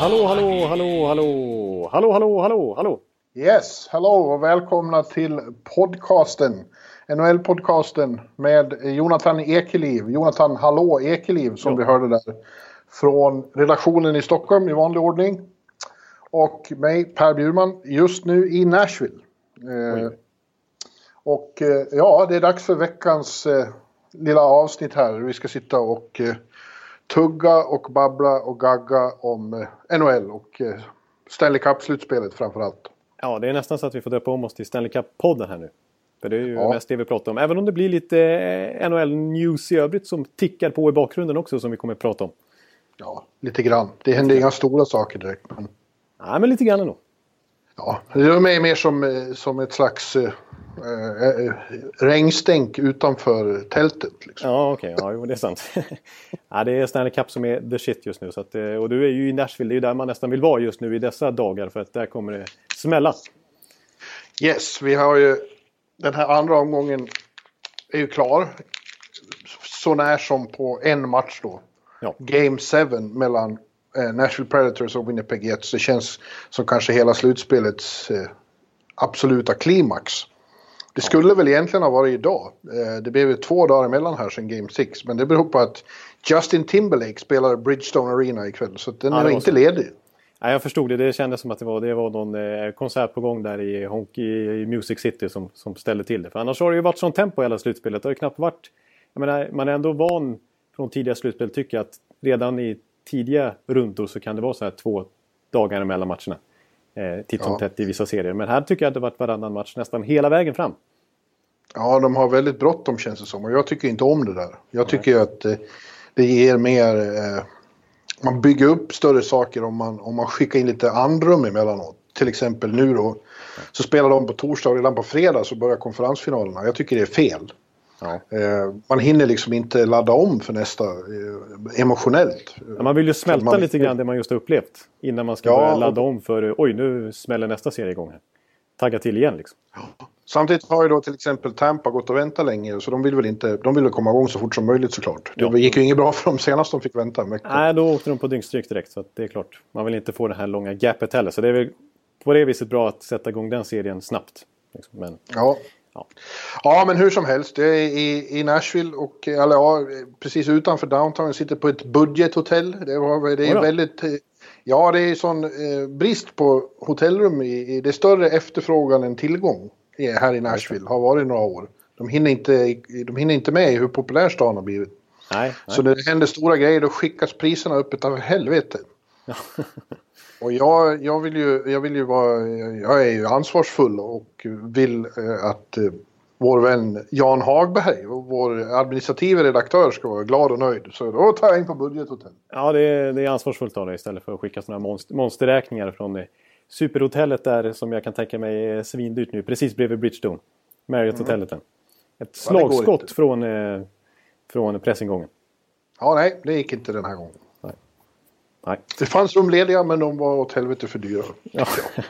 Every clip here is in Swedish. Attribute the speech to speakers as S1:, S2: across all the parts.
S1: Hallå, hallå, hallå, hallå, hallå, hallå, hallå, hallå.
S2: Yes, hallå och välkomna till podcasten. NHL-podcasten med Jonathan Ekeliv. Jonathan Hallå Ekeliv som
S1: Ja.
S2: vi hörde där. Från redaktionen i Stockholm i vanlig ordning. Och mig, Per Bjurman, just nu i Nashville. Eh, och eh, ja, det är dags för veckans eh, lilla avsnitt här. Vi ska sitta och eh, tugga och babbla och gagga om eh, NHL och eh, Stanley Cup-slutspelet framför allt.
S1: Ja, det är nästan så att vi får döpa om oss till Stanley Cup-podden här nu. För det är ju
S2: Ja.
S1: mest det vi pratar om. Även om det blir lite eh, NHL-news i övrigt som tickar på i bakgrunden också som vi kommer att prata om.
S2: Ja, lite grann. Det händer inga stora saker direkt. Men,
S1: Nej, men lite grann ändå.
S2: Ja, det är mer, mer som, eh, som ett slags eh, eh, regnstänk utanför tältet. Liksom.
S1: Ja, okej. Ja, jo, det är sant. ja, det är Stanley Cup som är the shit just nu. Så att, eh, och du är ju i Nashville. Det är ju där man nästan vill vara just nu i dessa dagar. För att där kommer det smälla.
S2: Yes, vi har ju den här andra omgången är ju klar. Så när som på en match då.
S1: Ja.
S2: Game 7 mellan eh, Nashville Predators och Winnipeg Jets. Det känns som kanske hela slutspelets eh, absoluta klimax. Det skulle väl egentligen ha varit idag. Eh, det blev ju två dagar emellan här sedan Game 6. Men det beror på att Justin Timberlake spelar Bridgestone Arena ikväll. Så den
S1: Ja,
S2: är inte
S1: så.
S2: ledig.
S1: Ja, jag förstod det. Det kändes som att det var, det var någon eh, konsert på gång där i, Honk, i Music City som, som ställde till det. För annars har det ju varit sånt tempo i hela slutspelet. Det har ju knappt varit... Jag menar, man är ändå van från tidiga slutspel tycker jag att redan i tidiga rundor så kan det vara så här två dagar mellan matcherna. Eh, titt som
S2: Ja.
S1: tätt i vissa serier. Men här tycker jag att det varit varannan match nästan hela vägen fram.
S2: Ja, de har väldigt bråttom känns det som. Och jag tycker inte om det där. Jag tycker ju att eh, det ger mer... Eh, man bygger upp större saker om man, om man skickar in lite andrum emellanåt. Till exempel nu då. Så spelar de på torsdag och redan på fredag så börjar konferensfinalerna. Jag tycker det är fel.
S1: Ja.
S2: Eh, man hinner liksom inte ladda om för nästa eh, emotionellt.
S1: Man vill ju smälta
S2: man-
S1: lite grann det man just har upplevt. Innan man ska
S2: Ja,
S1: börja ladda om för oj nu smäller nästa serie igång här. Tagga till igen liksom.
S2: Samtidigt har ju då till exempel Tampa gått och väntat länge så de vill väl inte, de vill väl komma igång så fort som möjligt såklart.
S1: Ja.
S2: Det gick ju inget bra för dem senast de fick vänta.
S1: Nej, då åkte de på dyngstryk direkt. Så att det är klart. Man vill inte få det här långa gapet heller. Så det är väl på det viset bra att sätta igång den serien snabbt. Liksom. Men
S2: Ja.
S1: Ja.
S2: ja, men hur som helst. Det är i, i Nashville och eller, ja, precis utanför downtown. Jag sitter på ett budgethotell. Det, var, det är väldigt... eh, Ja, det är sån eh, brist på hotellrum. I, i, det är större efterfrågan än tillgång här i Nashville. Har varit några år. De hinner, inte, de hinner inte med i hur populär stan har blivit.
S1: nej, nej.
S2: Så när det händer stora grejer då skickas priserna upp utav helvete. Och jag, jag, vill ju, jag vill ju vara, jag är ju ansvarsfull och vill eh, att eh, vår vän Jan Hagberg, vår administrativa redaktör, ska vara glad och nöjd. Så då tar jag in på budgethotell.
S1: Ja, det är, det är ansvarsfullt av dig istället för att skicka sådana här monster, monsterräkningar från eh, superhotellet där som jag kan tänka mig är svindyrt nu. Precis bredvid Bridgestone. Marriott-hotellet. där. Ett
S2: Ja, det
S1: slagskott
S2: inte.
S1: från, eh, från pressingången.
S2: Ja, nej, det gick inte den här gången.
S1: Nej.
S2: Det fanns rum lediga men de var åt helvete för dyra.
S1: Ja.
S2: Ja,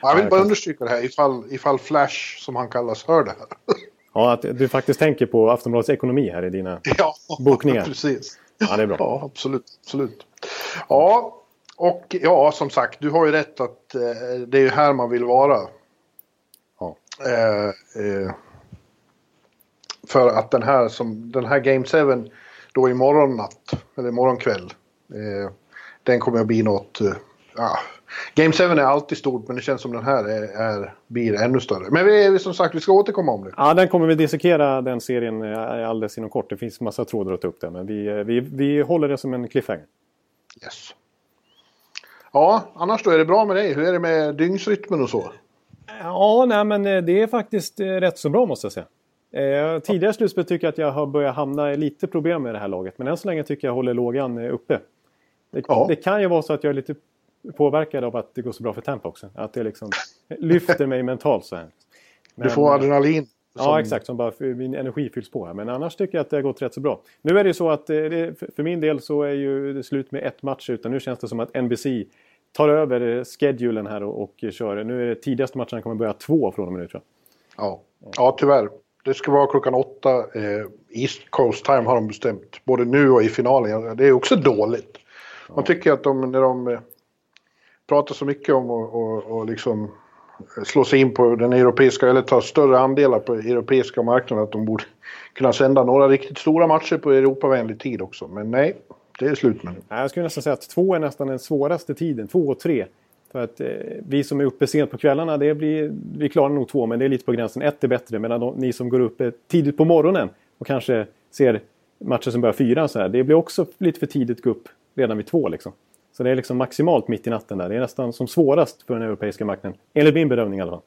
S2: jag vill bara understryka det här ifall, ifall Flash, som han kallas, hör det här.
S1: ja, att du faktiskt tänker på Aftonbladets ekonomi här i dina...
S2: ja,
S1: Bokningar.
S2: precis.
S1: Ja, det är bra.
S2: Ja, absolut. absolut. Ja, och ja, som sagt, du har ju rätt att eh, det är ju här man vill vara.
S1: Ja.
S2: Eh, eh, för att den här, som, den här Game 7 då imorgon natt, eller imorgon kväll, eh, den kommer att bli något... Eh, ja. Game 7 är alltid stort men det känns som den här är, är, blir ännu större. Men vi, som sagt, vi ska återkomma om det.
S1: Ja, den kommer vi dissekera den serien eh, alldeles inom kort. Det finns massa trådar att ta upp där. Men vi, eh, vi, vi håller det som en cliffhanger.
S2: Yes. Ja, annars då är det bra med dig? Hur är det med dygnsrytmen och så?
S1: Ja, nej men det är faktiskt rätt så bra måste jag säga. Eh, tidigare slutspel tycker jag att jag har börjat hamna i lite problem med det här laget. Men än så länge tycker jag håller lågan uppe. Det, ja. det, kan ju vara så att jag är lite påverkad av att det går så bra för Tampa också. Att det liksom lyfter mig mentalt så här.
S2: Men, du får adrenalin.
S1: Som... Ja, exakt. Som bara min energi fylls på här. Men annars tycker jag att det har gått rätt så bra. Nu är det ju så att det, för min del så är ju det slut med ett match. Utan nu känns det som att NBC tar över schedulen här och, och kör. Nu är det tidigaste matchen kommer börja två från och med nu tror
S2: jag. Ja, ja tyvärr. Det ska vara klockan åtta. Eh, East Coast time har de bestämt. Både nu och i finalen. Det är också dåligt. Man tycker att de, när de eh, pratar så mycket om att och, och liksom slå sig in på den europeiska, eller ta större andelar på europeiska marknaden, att de borde kunna sända några riktigt stora matcher på Europavänlig tid också. Men nej, det är slut med
S1: det. Jag skulle nästan säga att två är nästan den svåraste tiden, två och tre. För att eh, vi som är uppe sent på kvällarna, det blir, vi klarar nog två, men det är lite på gränsen. Ett är bättre, medan de, ni som går upp tidigt på morgonen och kanske ser matcher som börjar fyra så här. Det blir också lite för tidigt att gå upp redan vid två liksom. Så det är liksom maximalt mitt i natten där. Det är nästan som svårast för den europeiska marknaden. Enligt min bedömning i alla fall.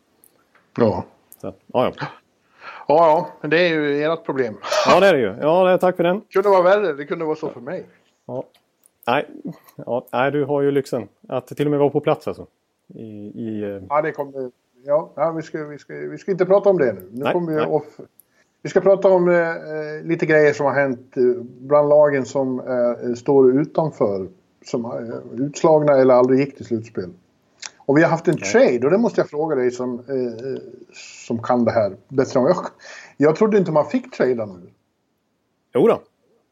S2: Ja.
S1: Så, ja, ja. Ja,
S2: men det är ju ert problem.
S1: Ja, det är det ju. Ja, tack för den. Det
S2: kunde vara värre. Det kunde vara så för mig.
S1: Ja. Nej, ja, nej, du har ju lyxen att till och med vara på plats alltså. I, i,
S2: eh, Ja, det kommer... Ja vi, ska, vi, ska, vi ska inte prata om det nu. Nu nej, kommer vi off. Vi ska prata om eh, lite grejer som har hänt eh, bland lagen som eh, står utanför. Som är utslagna eller aldrig gick till slutspel. Och vi har haft en nej. trade och det måste jag fråga dig som, eh, som kan det här bättre än jag. Jag trodde inte man fick trada nu.
S1: Jo då.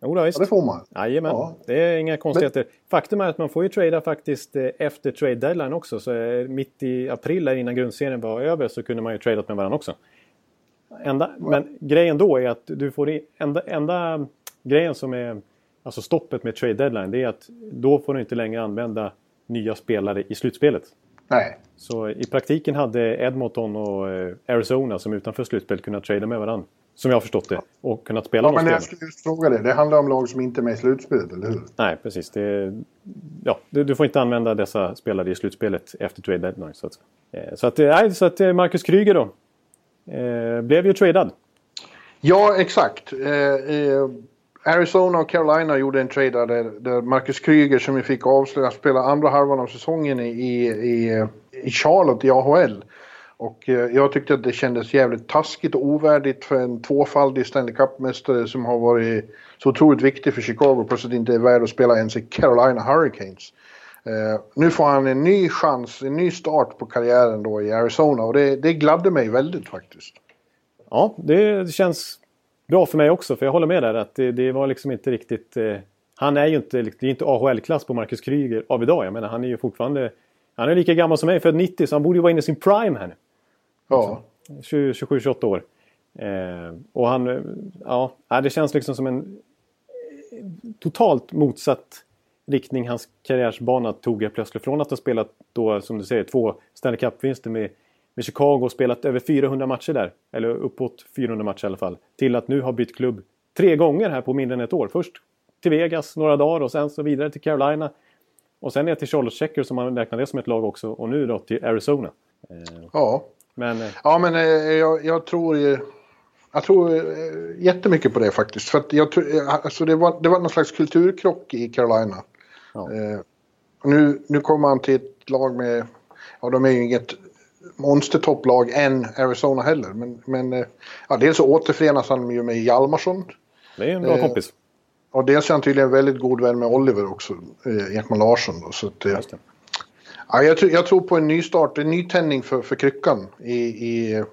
S1: Jo då,
S2: visst. Ja, det får man.
S1: Jajamän, ja. det är inga konstigheter. Men... Faktum är att man får ju trada faktiskt eh, efter trade deadline också. Så eh, mitt i april, innan grundserien var över, så kunde man ju tradat med varandra också. Enda. Men grejen då är att du får enda, enda grejen som är alltså stoppet med trade deadline, det är att då får du inte längre använda nya spelare i slutspelet.
S2: Nej.
S1: Så i praktiken hade Edmonton och eh, Arizona som utanför slutspel kunnat trada med varandra. Som jag har förstått det. Och kunnat spela
S2: ja, men jag skulle just fråga det. Det handlar om lag som inte är med i slutspelet, eller hur?
S1: Nej, precis. Det, ja, du, får inte använda dessa spelare i slutspelet efter trade deadline. Så att, eh, så att, nej, så att eh, Marcus Kryger då. Eh, blev ju tradad.
S2: Ja, exakt. Eh, Arizona och Carolina gjorde en trade där, där Marcus Kryger som vi fick avslöja spela andra halvan av säsongen i, i, i Charlotte i AHL. Och eh, jag tyckte att det kändes jävligt taskigt och ovärdigt för en tvåfaldig Stanley Cup-mästare som har varit så otroligt viktig för Chicago plötsligt inte är värd att spela ens i Carolina Hurricanes. Uh, nu får han en ny chans, en ny start på karriären då i Arizona och det, det gladde mig väldigt faktiskt.
S1: Ja, det känns bra för mig också för jag håller med där att det, det var liksom inte riktigt... Eh, han är ju inte, det är inte AHL-klass på Marcus Kryger av idag. Jag menar han är ju fortfarande... Han är lika gammal som mig, född 90, så han borde ju vara inne i sin prime här nu.
S2: Ja.
S1: 27-28 år. Eh, och han, ja, det känns liksom som en totalt motsatt riktning hans karriärsbana tog jag plötsligt. Från att ha spelat då, som du säger, två Stanley Cup-vinster med, med Chicago och spelat över 400 matcher där. Eller uppåt 400 matcher i alla fall. Till att nu ha bytt klubb tre gånger här på mindre än ett år. Först till Vegas några dagar och sen så vidare till Carolina. Och sen ner till Charlotte Checker som man räknar det som ett lag också. Och nu då till Arizona.
S2: Eh, ja. Men, eh, ja, men eh, jag, jag tror ju... Jag tror jättemycket på det faktiskt. För att jag tror, alltså det, var, det var någon slags kulturkrock i Carolina. Ja. Eh, nu, nu kommer han till ett lag med... Ja, de är ju inget monstertopplag än Arizona heller. Men, men ja, dels så återförenas han ju med Hjalmarsson.
S1: Det är en bra eh, kompis.
S2: Och dels är han tydligen väldigt god vän med Oliver också, eh, Ekman Larsson. Då, så att, Ja, jag, tror, jag tror på en ny start, en nytändning för, för kryckan i, i,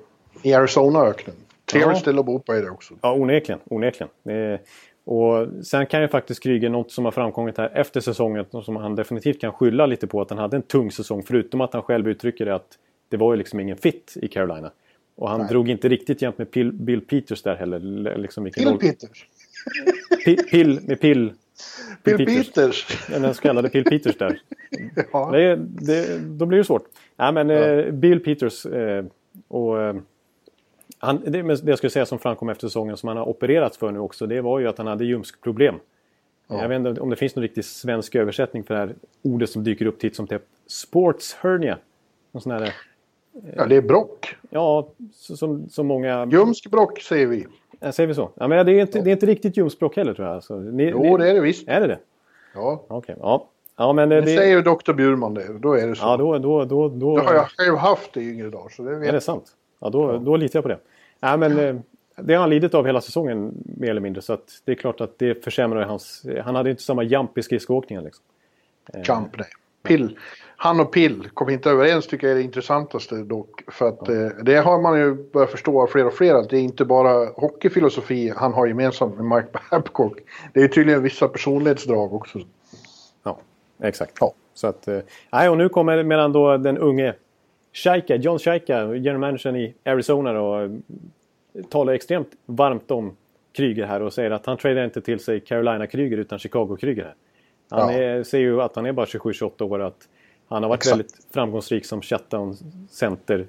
S2: i Arizona-öknen. Trevligt ställe att bo på är det också.
S1: Ja, onekligen. onekligen. Det, och sen kan ju faktiskt Kryger, något som har framkommit här efter säsongen, som han definitivt kan skylla lite på att han hade en tung säsong. Förutom att han själv uttrycker det att det var ju liksom ingen fit i Carolina. Och han Nej. drog inte riktigt jämt med Bill Peters där heller. Liksom
S2: Bill Peters?
S1: Pill, med Pill
S2: Bill Peters. Peters.
S1: Den så kallade Bill Peters där. ja. det, det, då blir det svårt. Nej, men ja. eh, Bill Peters eh, och eh, han, det, det jag skulle säga som framkom efter säsongen som han har opererats för nu också. Det var ju att han hade ljumskproblem. Ja. Jag vet inte om det finns någon riktig svensk översättning för det här ordet som dyker upp titt som tätt. Sports hernia. Någon sån här,
S2: ja, det är brock.
S1: Ja, som, som många...
S2: Ljumskbrock säger vi.
S1: säger vi så. Ja, men det, är inte, det är inte riktigt ljumspråk heller tror jag. Alltså,
S2: ni, jo, det är det visst.
S1: Är det det?
S2: Ja.
S1: Okej, ja. Ja, men det,
S2: det säger Dr. Bjurman det, då är det så.
S1: Ja, då, då, då, då...
S2: Det har jag själv haft i yngre dagar. Så det vet
S1: är det sant? Ja, då, då litar jag på det. Ja, men, ja. Det har han lidit av hela säsongen mer eller mindre. Så att det är klart att det försämrar hans... Han hade inte samma jump i skridskoåkningen. Liksom.
S2: Jump, nej. Pill. Han och Pill kom inte överens tycker jag är det intressantaste dock. För att ja. det har man ju börjat förstå av fler och fler att det är inte bara hockeyfilosofi han har gemensamt med Mike Babcock. Det är tydligen vissa personlighetsdrag också.
S1: Ja, exakt. Ja. Så att, nej, och nu kommer medan då den unge Shaika, John Shaika, general managern i Arizona då, talar extremt varmt om Kryger här och säger att han tradar inte till sig Carolina Kryger utan Chicago Kryger. Han ja. är, säger ju att han är bara 27-28 år att han har varit Exakt. väldigt framgångsrik som shutdown center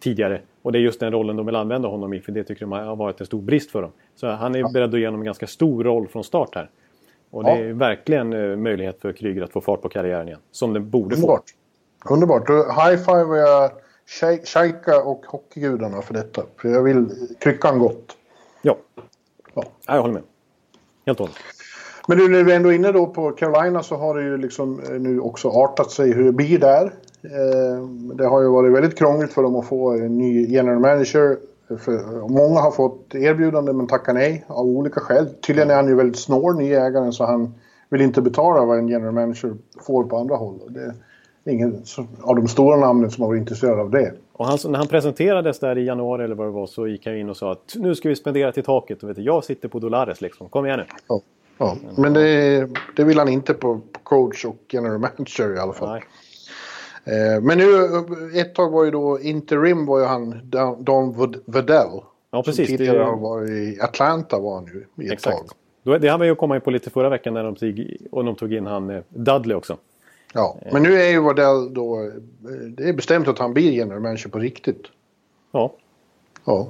S1: tidigare. Och det är just den rollen de vill använda honom i för det tycker de har varit en stor brist för dem. Så han är ja. beredd att ge honom en ganska stor roll från start här. Och det ja. är verkligen uh, möjlighet för Kryger att få fart på karriären igen. Som den borde få.
S2: Underbart. High-five jag Shaika och hockeygudarna för detta. För jag vill kryckan gott.
S1: Ja. ja. Jag håller med. Helt och hållet.
S2: Men nu när vi ändå är inne då på Carolina så har det ju liksom eh, nu också artat sig hur det blir där. Eh, det har ju varit väldigt krångligt för dem att få en ny general manager. För många har fått erbjudande men tackar nej av olika skäl. Tydligen är han ju väldigt snål, ny ägaren, så han vill inte betala vad en general manager får på andra håll. Det, ingen av de stora namnen som har varit intresserad av det.
S1: Och han, när han presenterades där i januari eller vad det var så gick han in och sa att nu ska vi spendera till taket. Och vet du, jag sitter på Dolares liksom. Kom igen nu.
S2: Ja, ja. men det, det vill han inte på, coach och general manager i alla fall. Nej. Eh, men nu ett tag var ju då interim var ju han Don Vedell.
S1: Ja precis.
S2: Som tidigare har varit i Atlanta var han ju i ett Exakt.
S1: tag. Det hann vi ju komma in på lite förra veckan när de tog, och de tog in han eh, Dudley också.
S2: Ja, men nu är ju Waddell då... Det är bestämt att han blir general manager på riktigt.
S1: Ja.
S2: Ja.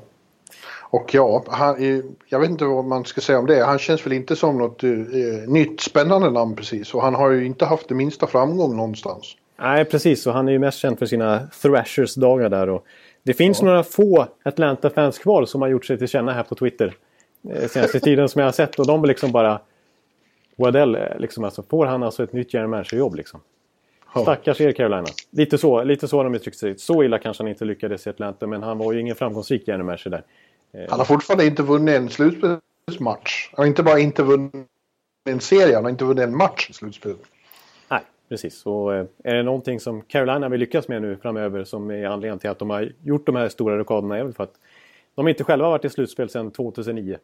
S2: Och ja, han, jag vet inte vad man ska säga om det. Han känns väl inte som något eh, nytt spännande namn precis. Och han har ju inte haft det minsta framgång någonstans.
S1: Nej, precis. Och han är ju mest känd för sina Thrashers-dagar där. Och det finns ja. några få Atlanta-fans kvar som har gjort sig till känna här på Twitter. Eh, senaste tiden som jag har sett. Och de liksom bara... Waddell, eh, liksom, alltså, får han alltså ett nytt general manager-jobb liksom? Ja. Stackars er Carolina. Lite så, lite så har de uttryckt sig. Så illa kanske han inte lyckades i Atlanta, men han var ju ingen framgångsrik general manager där.
S2: Eh, han har fortfarande inte vunnit en slutspelsmatch. Han har inte bara inte vunnit en serie, han har inte vunnit en match i slutspelet.
S1: Nej, precis. Och eh, är det någonting som Carolina vill lyckas med nu framöver som är anledningen till att de har gjort de här stora rockaderna är väl för att de inte själva har varit i slutspel sedan 2009.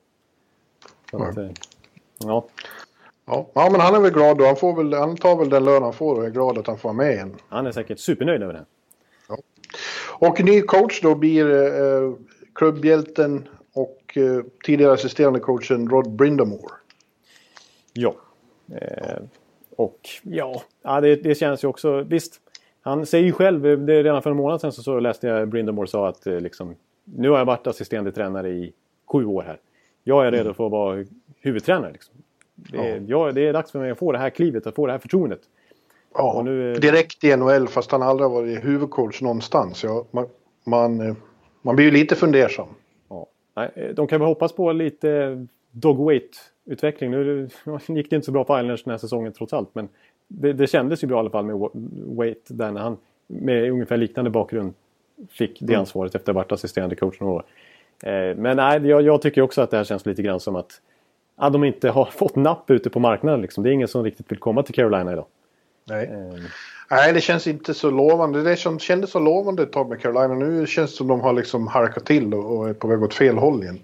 S1: Att, ja.
S2: Ja. ja, men han är väl glad då. Han, får väl, han tar väl den lön han får och är glad att han får vara med igen.
S1: Han är säkert supernöjd över det.
S2: Ja. Och ny coach då blir eh, klubbhjälten och eh, tidigare assisterande coachen Rod Brindamore.
S1: Ja. Eh, och ja, ja det, det, känns ju också... Visst, han säger ju själv, det är redan för en månad sedan så, så läste jag Brindamore sa att eh, liksom, nu har jag varit assisterande tränare i sju år här. Jag är redo mm. för att vara huvudtränare. Liksom. Det är, ja. ja. det är dags för mig att få det här klivet, att få det här förtroendet.
S2: Ja, nu, direkt i NHL fast han aldrig varit huvudcoach någonstans. Ja, man, man, eh, man blir ju lite fundersam.
S1: Ja. De kan väl hoppas på lite dogweight-utveckling. Nu gick det inte så bra på Islanders den här säsongen trots allt. Men det, det kändes ju bra i alla fall med Wait där när han med ungefär liknande bakgrund fick det mm. ansvaret efter att ha varit assisterande coach några år. Eh, men nej, jag, jag, tycker också att det här känns lite grann som att ja, de inte har fått napp ute på marknaden. Liksom. Det är ingen som riktigt vill komma till Carolina idag.
S2: Nej. Mm. Nej, det känns inte så lovande. Det som kändes så lovande ett tag med Carolina. Nu känns det som de har liksom harkat till och är på väg åt fel håll igen.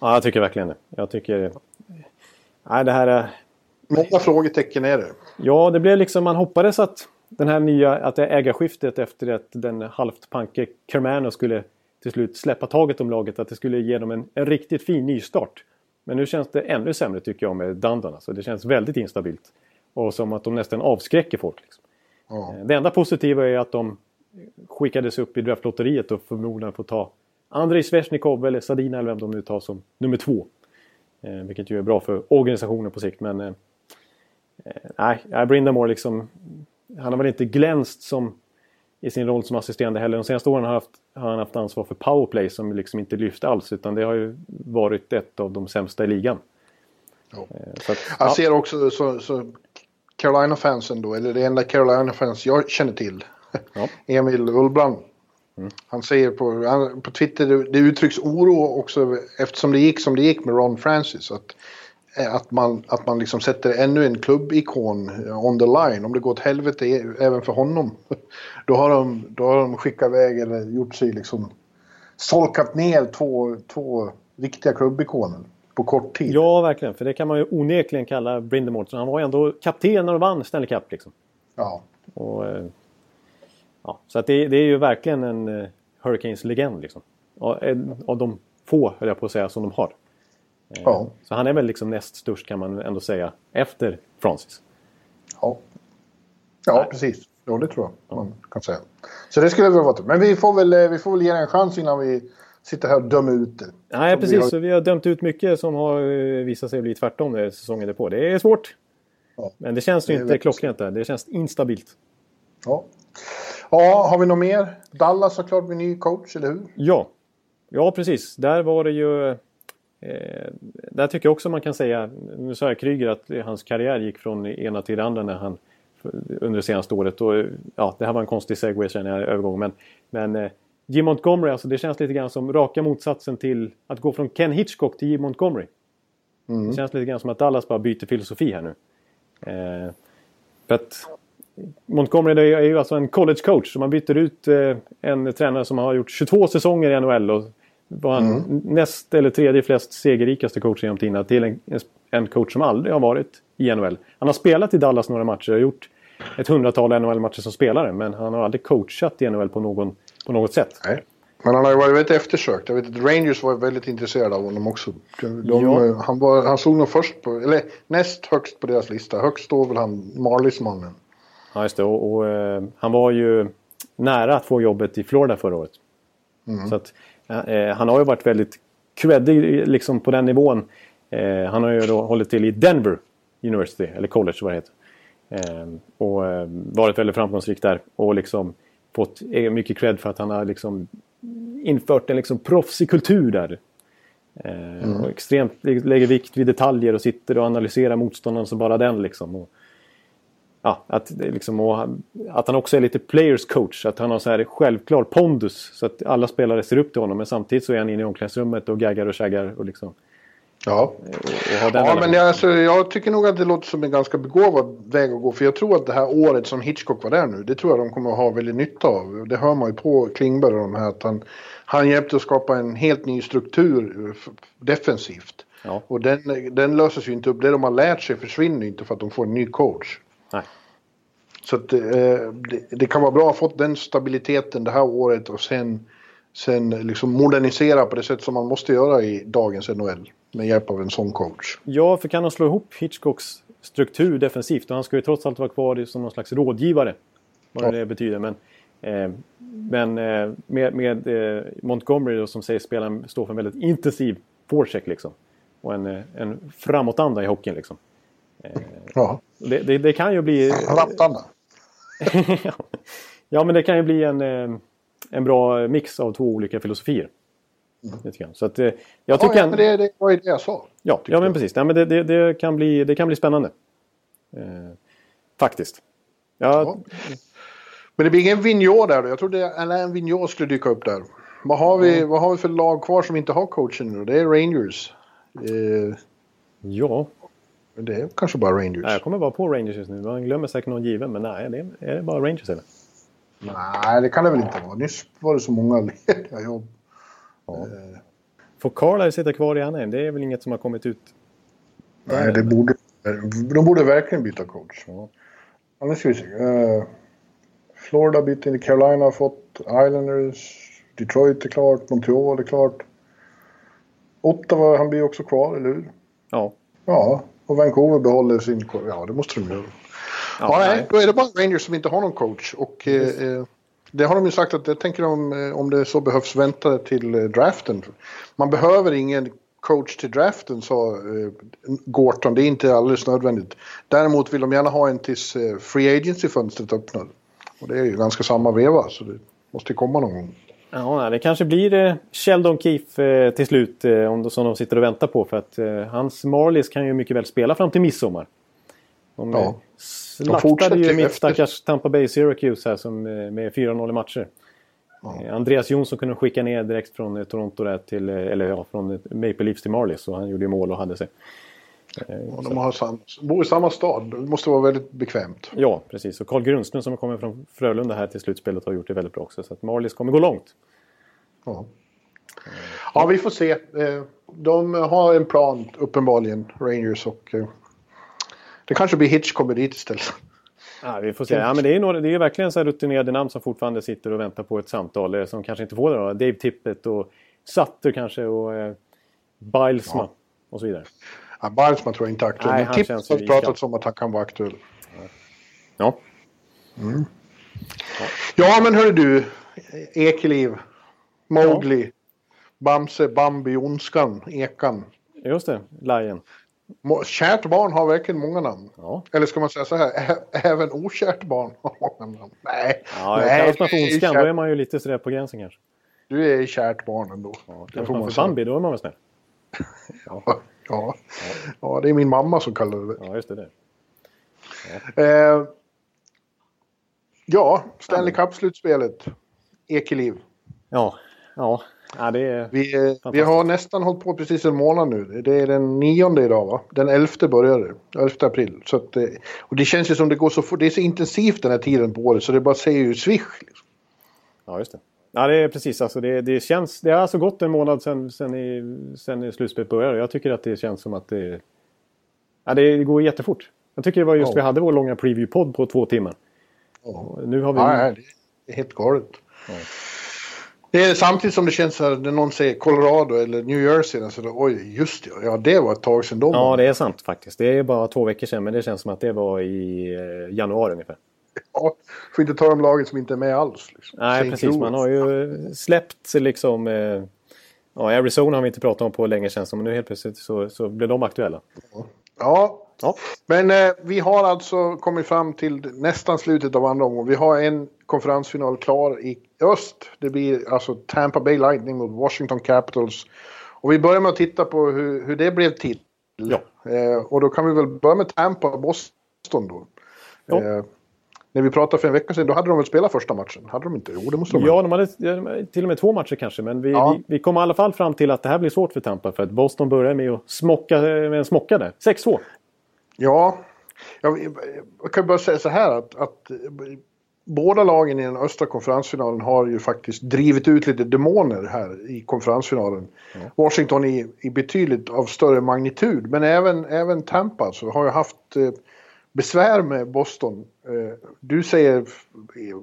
S1: Ja, jag tycker verkligen det. Jag tycker... Nej, det här är...
S2: Många frågetecken är det.
S1: Ja, det blev liksom... Man hoppades att den här nya... Att det ägarskiftet efter att den halvt panke Carmano skulle till slut släppa taget om laget. Att det skulle ge dem en, en riktigt fin nystart. Men nu känns det ännu sämre tycker jag med Dundon. Alltså. Det känns väldigt instabilt. Och som att de nästan avskräcker folk. Liksom. Ja. Det enda positiva är att de skickades upp i draftlotteriet och förmodligen får ta Andrei Svesjnikov eller Sadina eller vem de nu tar som nummer två. Eh, vilket ju är bra för organisationen på sikt. Men eh, nej, Brindamore liksom... Han har väl inte glänst som i sin roll som assisterande heller. De senaste åren har, haft, har han haft ansvar för powerplay som liksom inte lyft alls utan det har ju varit ett av de sämsta i ligan.
S2: Ja. Eh, att, jag ja. ser också så, så Carolina-fansen då, eller det enda Carolina-fans jag känner till, ja. Emil Ullbrand. Mm. Han säger på, han, på Twitter, det, det uttrycks oro också eftersom det gick som det gick med Ron Francis. Att, att man, att man liksom sätter ännu en klubbikon on the line. Om det går åt helvete även för honom. Då har de, då har de skickat iväg eller gjort sig liksom solkat ner två, två viktiga klubbikoner på kort tid.
S1: Ja, verkligen. För det kan man ju onekligen kalla Brindamore. Han var ju ändå kapten när de vann Stanley Cup. Liksom.
S2: Ja.
S1: Och, eh, ja. Så att det, det är ju verkligen en Hurricanes-legend. Liksom. En av de få, höll jag på att säga, som de har.
S2: Eh, ja.
S1: Så han är väl liksom näst störst kan man ändå säga, efter Francis.
S2: Ja, ja precis. Ja, det tror jag man kan säga. Så det skulle väl vara Men vi får väl, vi får väl ge en chans innan vi sitta här och döma ut det.
S1: Nej, precis. Vi har... Så vi har dömt ut mycket som har eh, visat sig bli tvärtom säsongen på. Det är svårt. Ja. Men det känns ju inte klockrent där. Det känns instabilt.
S2: Ja. ja, har vi något mer? Dallas såklart med ny coach, eller hur?
S1: Ja, ja precis. Där var det ju... Eh, där tycker jag också man kan säga, nu sa jag Kryger att hans karriär gick från ena till det andra när han under det senaste året. Och, ja, det här var en konstig segway känner jag, övergång. Men, men eh, Jim Montgomery, alltså det känns lite grann som raka motsatsen till att gå från Ken Hitchcock till Jim Montgomery. Mm. Det känns lite grann som att Dallas bara byter filosofi här nu. Eh, för att Montgomery är ju alltså en college coach. Så man byter ut eh, en tränare som har gjort 22 säsonger i NHL och var mm. näst eller tredje flest segerrikaste coach genom tiderna till en, en coach som aldrig har varit i NHL. Han har spelat i Dallas några matcher och gjort ett hundratal NHL-matcher som spelare men han har aldrig coachat i NHL på någon på något sätt.
S2: Nej. Men han har ju varit väldigt eftersökt. Jag vet att Rangers var väldigt intresserade av honom också. De, ja. han, var, han stod nog först på, eller näst högst på deras lista. Högst står väl han, Marlies-mannen.
S1: Ja, just det. Och, och eh, han var ju nära att få jobbet i Florida förra året. Mm. Så att, han har ju varit väldigt creddig liksom på den nivån. Eh, han har ju då hållit till i Denver University, eller college vad det heter. Eh, och eh, varit väldigt framgångsrik där. Och liksom fått mycket cred för att han har liksom infört en liksom proffsig kultur där. Eh, mm. Och extremt lägger vikt vid detaljer och sitter och analyserar motståndaren som bara den. Liksom. Och, ja, att, liksom, att han också är lite players coach. Att han har så här självklar pondus. Så att alla spelare ser upp till honom. Men samtidigt så är han inne i omklädningsrummet och gaggar och käggar. Och liksom,
S2: Ja, och, och ja men jag, alltså, jag tycker nog att det låter som en ganska begåvad väg att gå. För jag tror att det här året som Hitchcock var där nu, det tror jag de kommer att ha väldigt nytta av. Det hör man ju på Klingberg och de här att han, han hjälpte att skapa en helt ny struktur defensivt. Ja. Och den, den löses ju inte upp. Det de har lärt sig försvinner inte för att de får en ny coach.
S1: Nej.
S2: Så att, eh, det, det, kan vara bra att ha fått den stabiliteten det här året och sen, sen liksom modernisera på det sätt som man måste göra i dagens NHL med hjälp av en sån coach.
S1: Ja, för kan han slå ihop Hitchcocks struktur defensivt och han ska ju trots allt vara kvar som någon slags rådgivare. Vad ja. det betyder. Men, eh, men eh, med, med eh, Montgomery då, som säger spelaren står för en väldigt intensiv forecheck liksom. Och en, eh, en framåtanda i hockeyn liksom.
S2: Eh, ja.
S1: Det, det, det, kan ju bli...
S2: Rattanda.
S1: ja, men det kan ju bli en, eh, en bra mix av två olika filosofier. Mm. Så att, eh, jag tycker...
S2: Ja, men det, det var ju det jag sa.
S1: Ja, ja men precis. Nej, men det, det, det, kan bli, det kan bli spännande. Eh, faktiskt. Ja. ja.
S2: Men det blir ingen Vigneault där då? Jag trodde Alain Vigneault skulle dyka upp där. Vad har, vi, vad har vi för lag kvar som inte har coachen nu Det är Rangers. Eh,
S1: ja.
S2: Det är kanske bara Rangers.
S1: Nej, jag kommer bara på Rangers just nu. Man glömmer säkert någon given, men nej, det är, är det bara Rangers eller?
S2: Nej, det kan det väl inte vara. Nyss var det så många lediga jobb.
S1: Ja. Får Carlisle sitta kvar i Anaheim? Det är väl inget som har kommit ut?
S2: Nej, det borde, de borde verkligen byta coach. Ja. Ja, nu ska vi se. Uh, Florida bytte till Carolina har fått Islanders. Detroit är klart. Montreal är klart. Ottawa, han blir också kvar, eller hur?
S1: Ja.
S2: Ja, och Vancouver behåller sin... Ja, det måste de göra. Ja, ja nej, då är det bara Rangers som inte har någon coach. Och eh, det har de ju sagt att det tänker de, eh, om det så behövs, vänta till eh, draften. Man behöver ingen coach till draften, sa eh, Gorton. Det är inte alldeles nödvändigt. Däremot vill de gärna ha en tills Free Agency-fönstret öppnar. Och det är ju ganska samma veva så det måste komma någon gång.
S1: Ja, det kanske blir eh, Sheldon Keefe eh, till slut eh, som de sitter och väntar på. För att hans Marlies kan ju mycket väl spela fram till midsommar. De
S2: Ja.
S1: slaktade ju mitt stackars Tampa Bay Syracuse här som, med 4-0 i matcher.
S2: Ja.
S1: Andreas Jonsson kunde skicka ner direkt från Toronto där till, eller ja, från Maple Leafs till Marlies. Så han gjorde ju mål och hade sig. Eh,
S2: Och de har sam, bor i samma stad. Det måste vara väldigt bekvämt.
S1: Ja, precis. Och Carl Grundström som kommer från Frölunda här till slutspelet har gjort det väldigt bra också. Så att Marlies kommer gå långt.
S2: Ja, ja vi får se. Eh, De har en plan uppenbarligen, Rangers. Och eh, det kanske blir Hitch kommer dit istället.
S1: Ja, vi får se. Ja, men det är, några, det är verkligen så rutinerade namn som fortfarande sitter och väntar på ett samtal. eh, Som kanske inte får det då. Dave Tippett och Sutter kanske och eh, Bilesma
S2: Ja.
S1: och så vidare.
S2: Ja, Barnsman tror jag inte är aktuell.
S1: Nej,
S2: men Tips har
S1: i
S2: pratats om att han kan vara aktuell.
S1: Ja,
S2: Ja, men hörru du. Ekeliv. Mowgli. Bamse, Bambi, Ondskan, Ekan.
S1: just det. Lion.
S2: Kärt barn har verkligen många namn.
S1: Ja,
S2: Eller ska man säga så här, även okärt barn har många namn. Nej,
S1: ja
S2: nej
S1: kallas man för ondskan då är man ju lite sådär på gränsen kanske.
S2: du är kärt barn ändå.
S1: Ja,
S2: det
S1: kallas man för. Bambi då är man väl snäll.
S2: Ja. Ja. ja, det är min mamma som kallar det
S1: Ja, just det. det.
S2: Eh, ja, Stanley Cup-slutspelet. Ekeliv.
S1: Ja, ja. ja det är...
S2: Vi, eh, vi har nästan hållit på precis en månad nu. Det är den nionde idag va? Den elfte började. 11 april. Så att, eh, och det känns ju som det går så fort. Det är så intensivt den här tiden på året så det bara säger ju swish. Liksom.
S1: Ja, just det. Ja, det är precis. Alltså, det, det, känns, det har alltså gått en månad sen, sen, i, i slutspelet började. Jag tycker att det känns som att det... Ja, det går jättefort. Jag tycker det var just
S2: Ja.
S1: vi hade vår långa preview-podd på två timmar.
S2: Ja.
S1: Och Nu har vi...
S2: Ja, det är helt galet. Det är samtidigt som det känns när någon säger Colorado eller New Jersey. Så då, Oj, just det. Ja, det var ett tag sedan de
S1: Ja, det är sant faktiskt. Det är bara två veckor sedan, men det känns som att det var i eh, januari ungefär.
S2: Ja, får inte ta de lagen som inte är med alls. Liksom.
S1: Nej,
S2: St.
S1: precis.
S2: Louis.
S1: Man har ju släppt liksom... Eh, ja, Arizona har vi inte pratat om på länge känns som, men nu helt plötsligt så, så blev de aktuella.
S2: Ja,
S1: Ja,
S2: men eh, vi har alltså kommit fram till nästan slutet av andra omgången. Vi har en konferensfinal klar i öst. Det blir alltså Tampa Bay Lightning mot Washington Capitals. Och vi börjar med att titta på hur, hur det blev till.
S1: Ja.
S2: Eh, och då kan vi väl börja med Tampa och Boston då.
S1: Ja.
S2: Eh, när vi pratade för en vecka sedan, då hade de väl spelat första matchen? Hade de inte? Jo, det måste de ha.
S1: Ja, de hade de hade till och med två matcher kanske. Men vi,
S2: Ja.
S1: vi, vi kom i alla fall fram till att det här blir svårt för Tampa. För att Boston börjar med att smocka med en smocka där. 6-2.
S2: Ja, jag, jag kan bara säga så här att, att båda lagen i den östra konferensfinalen har ju faktiskt drivit ut lite demoner här i konferensfinalen. Washington i, i betydligt av större magnitud, men även, även Tampa alltså, har ju haft eh, besvär med Boston. Eh, du säger eh,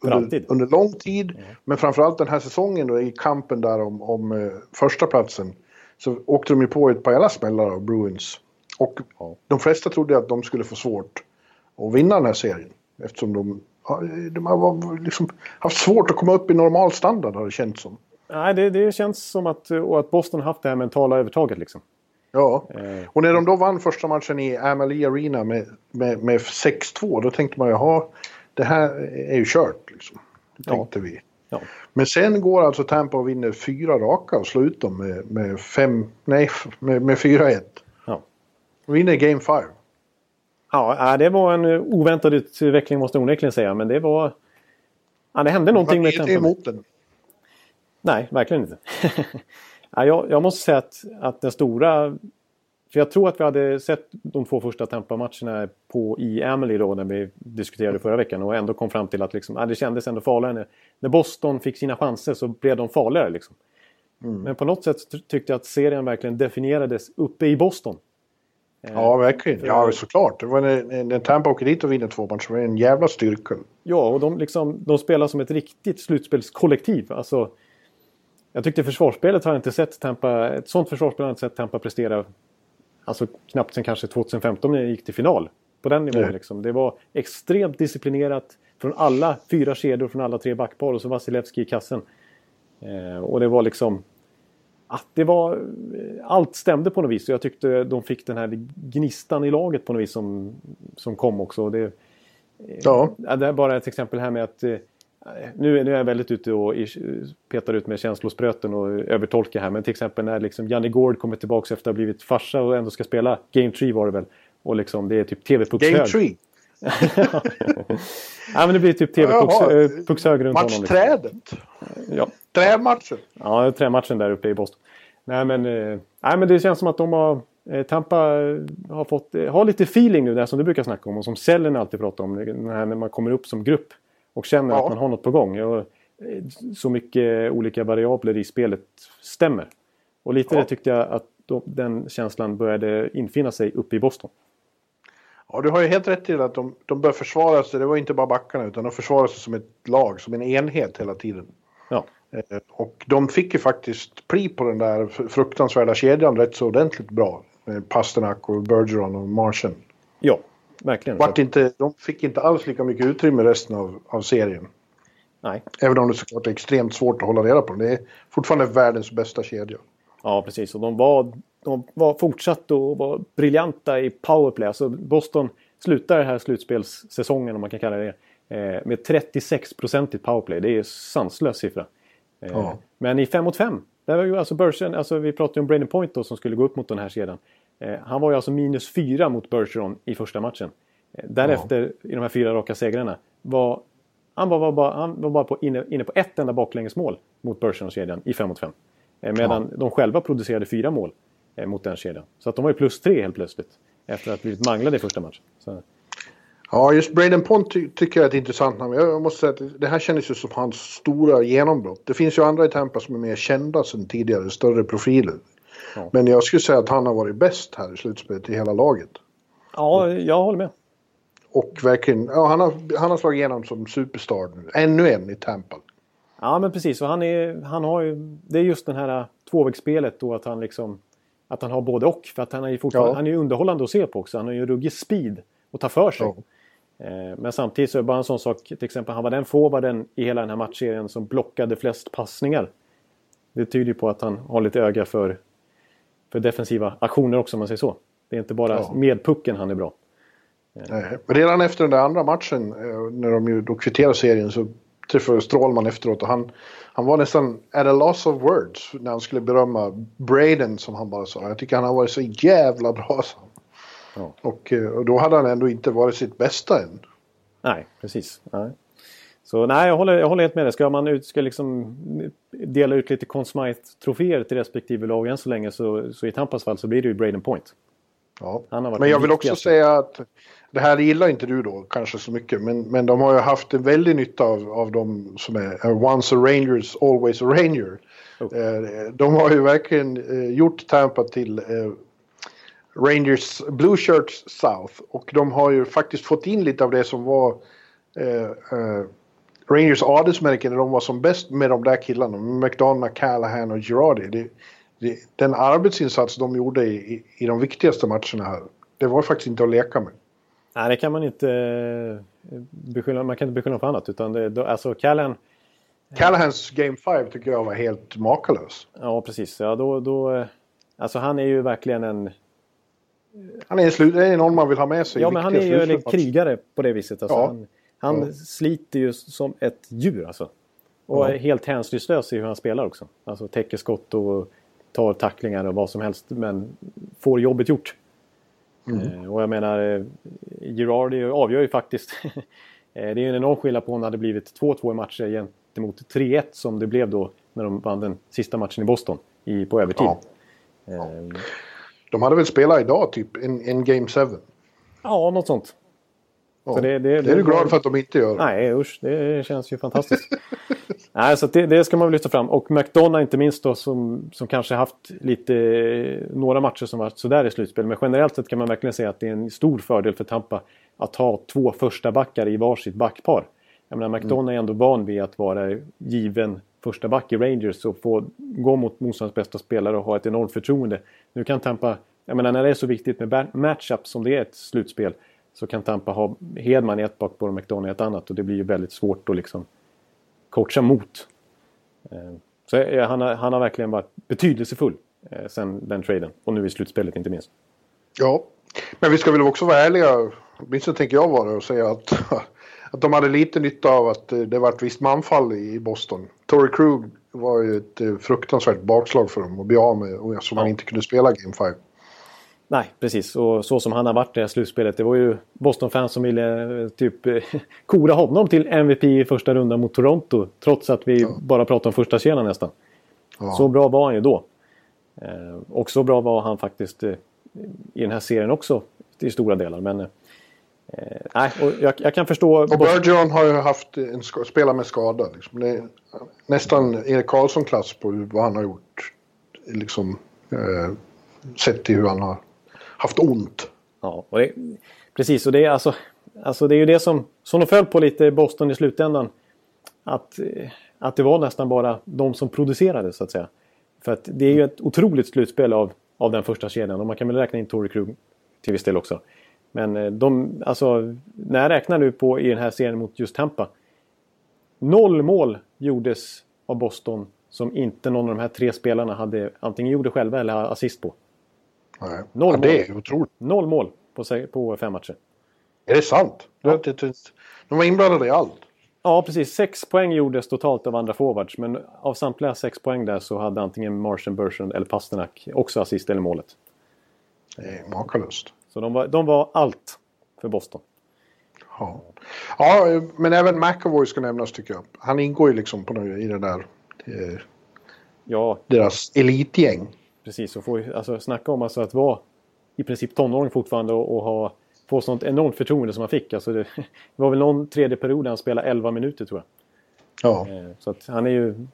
S2: under, under lång tid, men framförallt den här säsongen då, i kampen där om, om eh, första platsen så åkte de ju på ett par jävla smällar av Bruins. Och
S1: Ja.
S2: de flesta trodde att de skulle få svårt att vinna den här serien. Eftersom de, de har liksom haft svårt att komma upp i normal standard har det känts som.
S1: Nej, det, det känns som att, och att Boston haft det här mentala övertaget liksom.
S2: Ja,
S1: Eh,
S2: och när de då vann första matchen i Amalie Arena med, med, med 6-2 då tänkte man jaha, det här är ju kört liksom. Det
S1: Ja.
S2: tänkte vi.
S1: ja.
S2: Men sen går alltså Tampa och vinner fyra raka och slår ut dem med, med, fem, nej, med, med 4-1.
S1: Ja.
S2: Vinner Game 5.
S1: Ja, det var en eh, oväntad utveckling måste jag onekligen säga. Men det var... Ja, det hände någonting med Tampa.
S2: emot den?
S1: Nej, verkligen inte. ja, jag, jag måste säga att, att den stora... För jag tror att vi hade sett de två första Tampa-matcherna på i Emily då när vi diskuterade förra veckan och ändå kom fram till att liksom, ja, det kändes ändå farligare. När, när Boston fick sina chanser så blev de farligare. Liksom. Men på något sätt ty- tyckte jag att serien verkligen definierades uppe i Boston. Eh,
S2: Ja, verkligen. Ja, såklart. Det var när, när Tampa åker dit och vinner två matcher. Det var en jävla styrka.
S1: Ja, och de, liksom, de spelar som ett riktigt slutspelskollektiv. Alltså, jag tyckte försvarsspelet har jag inte sett Tampa... Ett sånt försvarsspel har jag inte sett Tampa prestera alltså, knappt sen kanske 2015 när jag gick till final. På den nivån.
S2: Nej.
S1: Liksom. Det var extremt disciplinerat från alla fyra kedjor, från alla tre backpar och så Vasilevski i kassen. Eh, och det var liksom... Att det var... Allt stämde på något vis. Och jag tyckte de fick den här gnistan i laget på något vis som, som kom också. Det,
S2: Ja.
S1: Det är bara ett exempel här med att nu, är jag väldigt ute och petar ut med känslospröten och övertolkar här. Men till exempel när liksom Janne Gård kommer tillbaka efter att ha blivit farsa och ändå ska spela Game 3 var det väl. Och liksom det är typ TV-puckshög.
S2: Game 3?
S1: ja men det blir typ TV-puckshög runt
S2: honom. Matchträdet? Liksom.
S1: Ja.
S2: Trämatchen?
S1: Ja, trämatchen där uppe i Boston. Nej men, eh, nej, men det känns som att de har... Eh, Tampa har fått eh, har lite feeling nu, det som du brukar snacka om och som Sellen alltid pratar om. När man kommer upp som grupp och känner ja. att man har något på gång. Och eh, så mycket olika variabler i spelet stämmer. Och lite ja. det tyckte jag att då, den känslan började infinna sig uppe i Boston.
S2: Ja, du har ju helt rätt i att de, de bör försvara sig. Det var inte bara backarna utan de försvarade sig som ett lag, som en enhet hela tiden.
S1: Ja.
S2: Eh, och de fick ju faktiskt pli på den där fruktansvärda kedjan rätt så ordentligt bra. Med Pasternak och Bergeron och Martian.
S1: Ja, verkligen.
S2: Vart inte, de fick inte alls lika mycket utrymme resten av, av serien.
S1: Nej.
S2: Även om det såklart är extremt svårt att hålla reda på. Det är fortfarande världens bästa kedja.
S1: Ja, precis. Och de var, de var fortsatt och var briljanta i powerplay. Alltså Boston slutar den här slutspelssäsongen, om man kan kalla det eh, med 36% i powerplay. Det är sanslös siffra. Eh, ja. Men i 5 mot 5, där var ju alltså Bergeron, alltså vi pratade om Braden Point då, som skulle gå upp mot den här kedjan. Eh, han var ju alltså minus 4 mot Bergeron i första matchen. Eh, därefter, ja. i de här fyra raka segrarna, var han var, var bara, han var bara på, inne, inne på ett enda baklängesmål mot Bergeron-kedjan i 5 mot 5. Medan ja. de själva producerade fyra mål mot den kedjan. Så att de var ju plus tre helt plötsligt. Efter att ha blivit manglade i första matchen. Så.
S2: Ja, just Braden Pont ty tycker jag är ett intressant namn. Jag måste säga att det här kändes ju som hans stora genombrott. Det finns ju andra i Tampa som är mer kända sen tidigare, större profiler. Ja. Men jag skulle säga att han har varit bäst här i slutspelet i hela laget.
S1: Ja, jag håller med.
S2: Och verkligen, ja, han, har, han har slagit igenom som superstar nu. Ännu en i Tampa.
S1: Ja, men precis. Och han, är, han har ju, det är just det här tvåvägsspelet då att han liksom... Att han har både och. För att han är ju fortfarande, ja. han är underhållande att se på också. Han har ju ruggig speed och ta för sig. Ja. Eh, men samtidigt så är det bara en sån sak, till exempel han var den forwarden i hela den här matchserien som blockade flest passningar. Det tyder ju på att han har lite öga för, för defensiva aktioner också om man säger så. Det är inte bara ja. med pucken han är bra.
S2: Nej. Redan efter den där andra matchen, eh, när de ju då kvitterade serien, så träffade Strålman efteråt och han, han var nästan at a loss of words när han skulle berömma Braden som han bara sa. Jag tycker han har varit så jävla bra. Så. Ja. Och, eh, och, då hade han ändå inte varit sitt bästa än.
S1: Nej, precis. Nej. Så nej, jag håller, jag håller helt med dig. Ska man ut, ska liksom dela ut lite Conn troféer till respektive lag än så länge så, så i Tampas fall så blir det ju Braden Point.
S2: Ja. Men jag vill också säga att det här gillar inte du då kanske så mycket men, men de har ju haft en väldig nytta av, av de som är once a Rangers, always a Ranger. Oh. De har ju verkligen eh, gjort Tampa till Rangers Blue Shirts South och de har ju faktiskt fått in lite av det som var eh, eh, Rangers adelsmärke när de var som bäst med de där killarna. McDonough, Callahan och Girardi. Det, det, den arbetsinsats de gjorde i, i, i, de viktigaste matcherna här, det var faktiskt inte att leka med.
S1: Nej, det kan man inte eh, beskylla, man kan inte beskylla för annat. Utan det, alltså Callahan...
S2: Callahans Game 5 tycker jag var helt makalös.
S1: Ja, precis. Ja, då, då, eh, alltså han är ju verkligen en
S2: han är, slut, är någon man vill ha med sig.
S1: Ja, men han är ju en krigare på det viset. Alltså, ja. Han, han ja. sliter ju som ett djur alltså. Och ja. är helt hänsynslös i hur han spelar också. Alltså täcker skott och tar tacklingar och vad som helst. Men får jobbet gjort. Mm. Eh, och jag menar, eh, Girardi avgör ju faktiskt. Eh, det är ju en enorm skillnad på om det hade blivit 2-2 i matcher gentemot 3-1 som det blev då när de vann den sista matchen i Boston i, på övertid. Ja.
S2: Eh, de hade väl spelat idag, typ en, en Game 7?
S1: Ja, något sånt.
S2: Ja, det, det, det, är du glad för att de inte gör?
S1: Nej, usch, det känns ju fantastiskt. nej, så det, det, ska man väl lyfta fram. Och McDonough inte minst då som, som kanske haft lite, några matcher som varit sådär i slutspel. Men generellt sett kan man verkligen säga att det är en stor fördel för Tampa att ha två första backar i varsitt backpar. Jag menar, McDonough mm. är ändå van vid att vara given första back i Rangers och få gå mot motståndarens bästa spelare och ha ett enormt förtroende. Nu kan Tampa, jag menar när det är så viktigt med matchup som det är ett slutspel så kan Tampa ha Hedman i ett bakspår och McDonough i ett annat och det blir ju väldigt svårt att liksom coacha mot. Eh, så han har, han har verkligen varit betydelsefull eh, sen den traden och nu i slutspelet inte minst.
S2: Ja, men vi ska väl också vara ärliga, åtminstone tänker jag vara och säga att att de hade lite nytta av att det var ett visst manfall i Boston. Tory Krug var ju ett fruktansvärt bakslag för dem att bli av med, så man inte kunde spela Game 5.
S1: Nej, precis. Och så som han har varit i det här slutspelet. Det var ju Boston-fans som ville typ kora honom till MVP i första rundan mot Toronto. Trots att vi ja. bara pratar om första kedjan nästan. Ja. Så bra var han ju då. Eh, och så bra var han faktiskt eh, i den här serien också i stora delar. Men eh, nej, och jag, jag, kan förstå...
S2: Och Bergeron har ju haft en spela med skada. Liksom. Det är nästan Erik Karlsson-klass på vad han har gjort. Liksom, eh, sett till hur han har haft ont.
S1: Ja, och det, precis. Och det är alltså, alltså det är ju det som, som de föll på lite i Boston i slutändan. Att, eh, att det var nästan bara de som producerade så att säga. För att det är ju ett otroligt slutspel av, av den första kedjan och man kan väl räkna in Tory Krug till viss del också. Men eh, de, alltså, när jag räknar nu på i den här serien mot just Tampa. Noll mål gjordes av Boston som inte någon av de här tre spelarna hade antingen gjorde själva eller assist på.
S2: Nej. Noll ja, det är otroligt.
S1: Noll mål på, på fem matcher.
S2: Är det sant? Ja. De var inblandade i allt.
S1: Ja, precis. Sex poäng gjordes totalt av andra forwards. Men av samtliga sex poäng där så hade antingen Martian Bertrand eller Pasternak också assist eller målet.
S2: Det är makalöst.
S1: Så de var, de var allt för Boston.
S2: Ja. ja, men även McAvoy ska nämnas tycker jag. Han ingår ju liksom på i det där... Eh, ja. Deras elitgäng.
S1: Precis, och få, alltså, snacka om alltså att vara i princip tonåring fortfarande och, och ha, få sånt enormt förtroende som han fick. Alltså, det, det var väl någon tredje period han spelade 11 minuter tror
S2: jag. Ja.
S1: Eh, så att han är ju...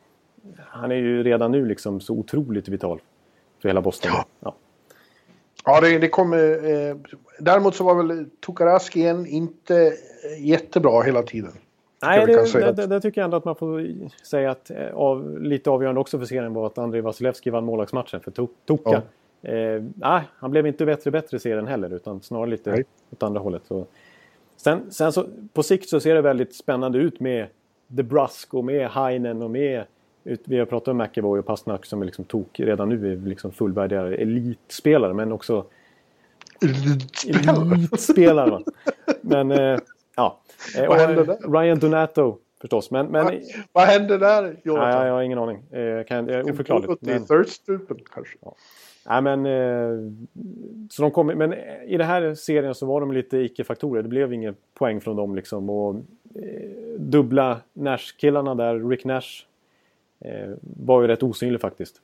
S1: Han är ju redan nu liksom så otroligt vital för hela Boston.
S2: Ja. ja. Ja, det, det kommer... Eh, däremot så var väl Tukaraskien inte jättebra hela tiden.
S1: Nej, det, det, det, tycker jag ändå att man får säga att eh, av, lite avgörande också för serien var att Andrei Vasilevski vann målvaktsmatchen för Toka. Ja. Eh, nej, han blev inte bättre och bättre i serien heller utan snarare lite nej. åt andra hållet. Så. Sen, sen så på sikt så ser det väldigt spännande ut med The Brusk och med Heinen och med vi har pratat om McEvoy och Pastnak som är liksom tok redan nu är liksom fullvärdiga elitspelare men också
S2: Elitspelare?
S1: Elitspelare. men eh, ja. Eh, Vad hände där? Ryan Donato förstås. Men, men,
S2: vad, vad hände där
S1: Jonathan? Nej, jag har ingen aning. Eh, kan, det är oförklarligt.
S2: Men, thirststupen kanske? Ja.
S1: Nej, men, eh, så de kom, men i den här serien så var de lite icke-faktorer. Det blev ingen poäng från dem. Liksom, och, eh, dubbla Nash-killarna där, Rick Nash eh, var ju rätt osynlig faktiskt.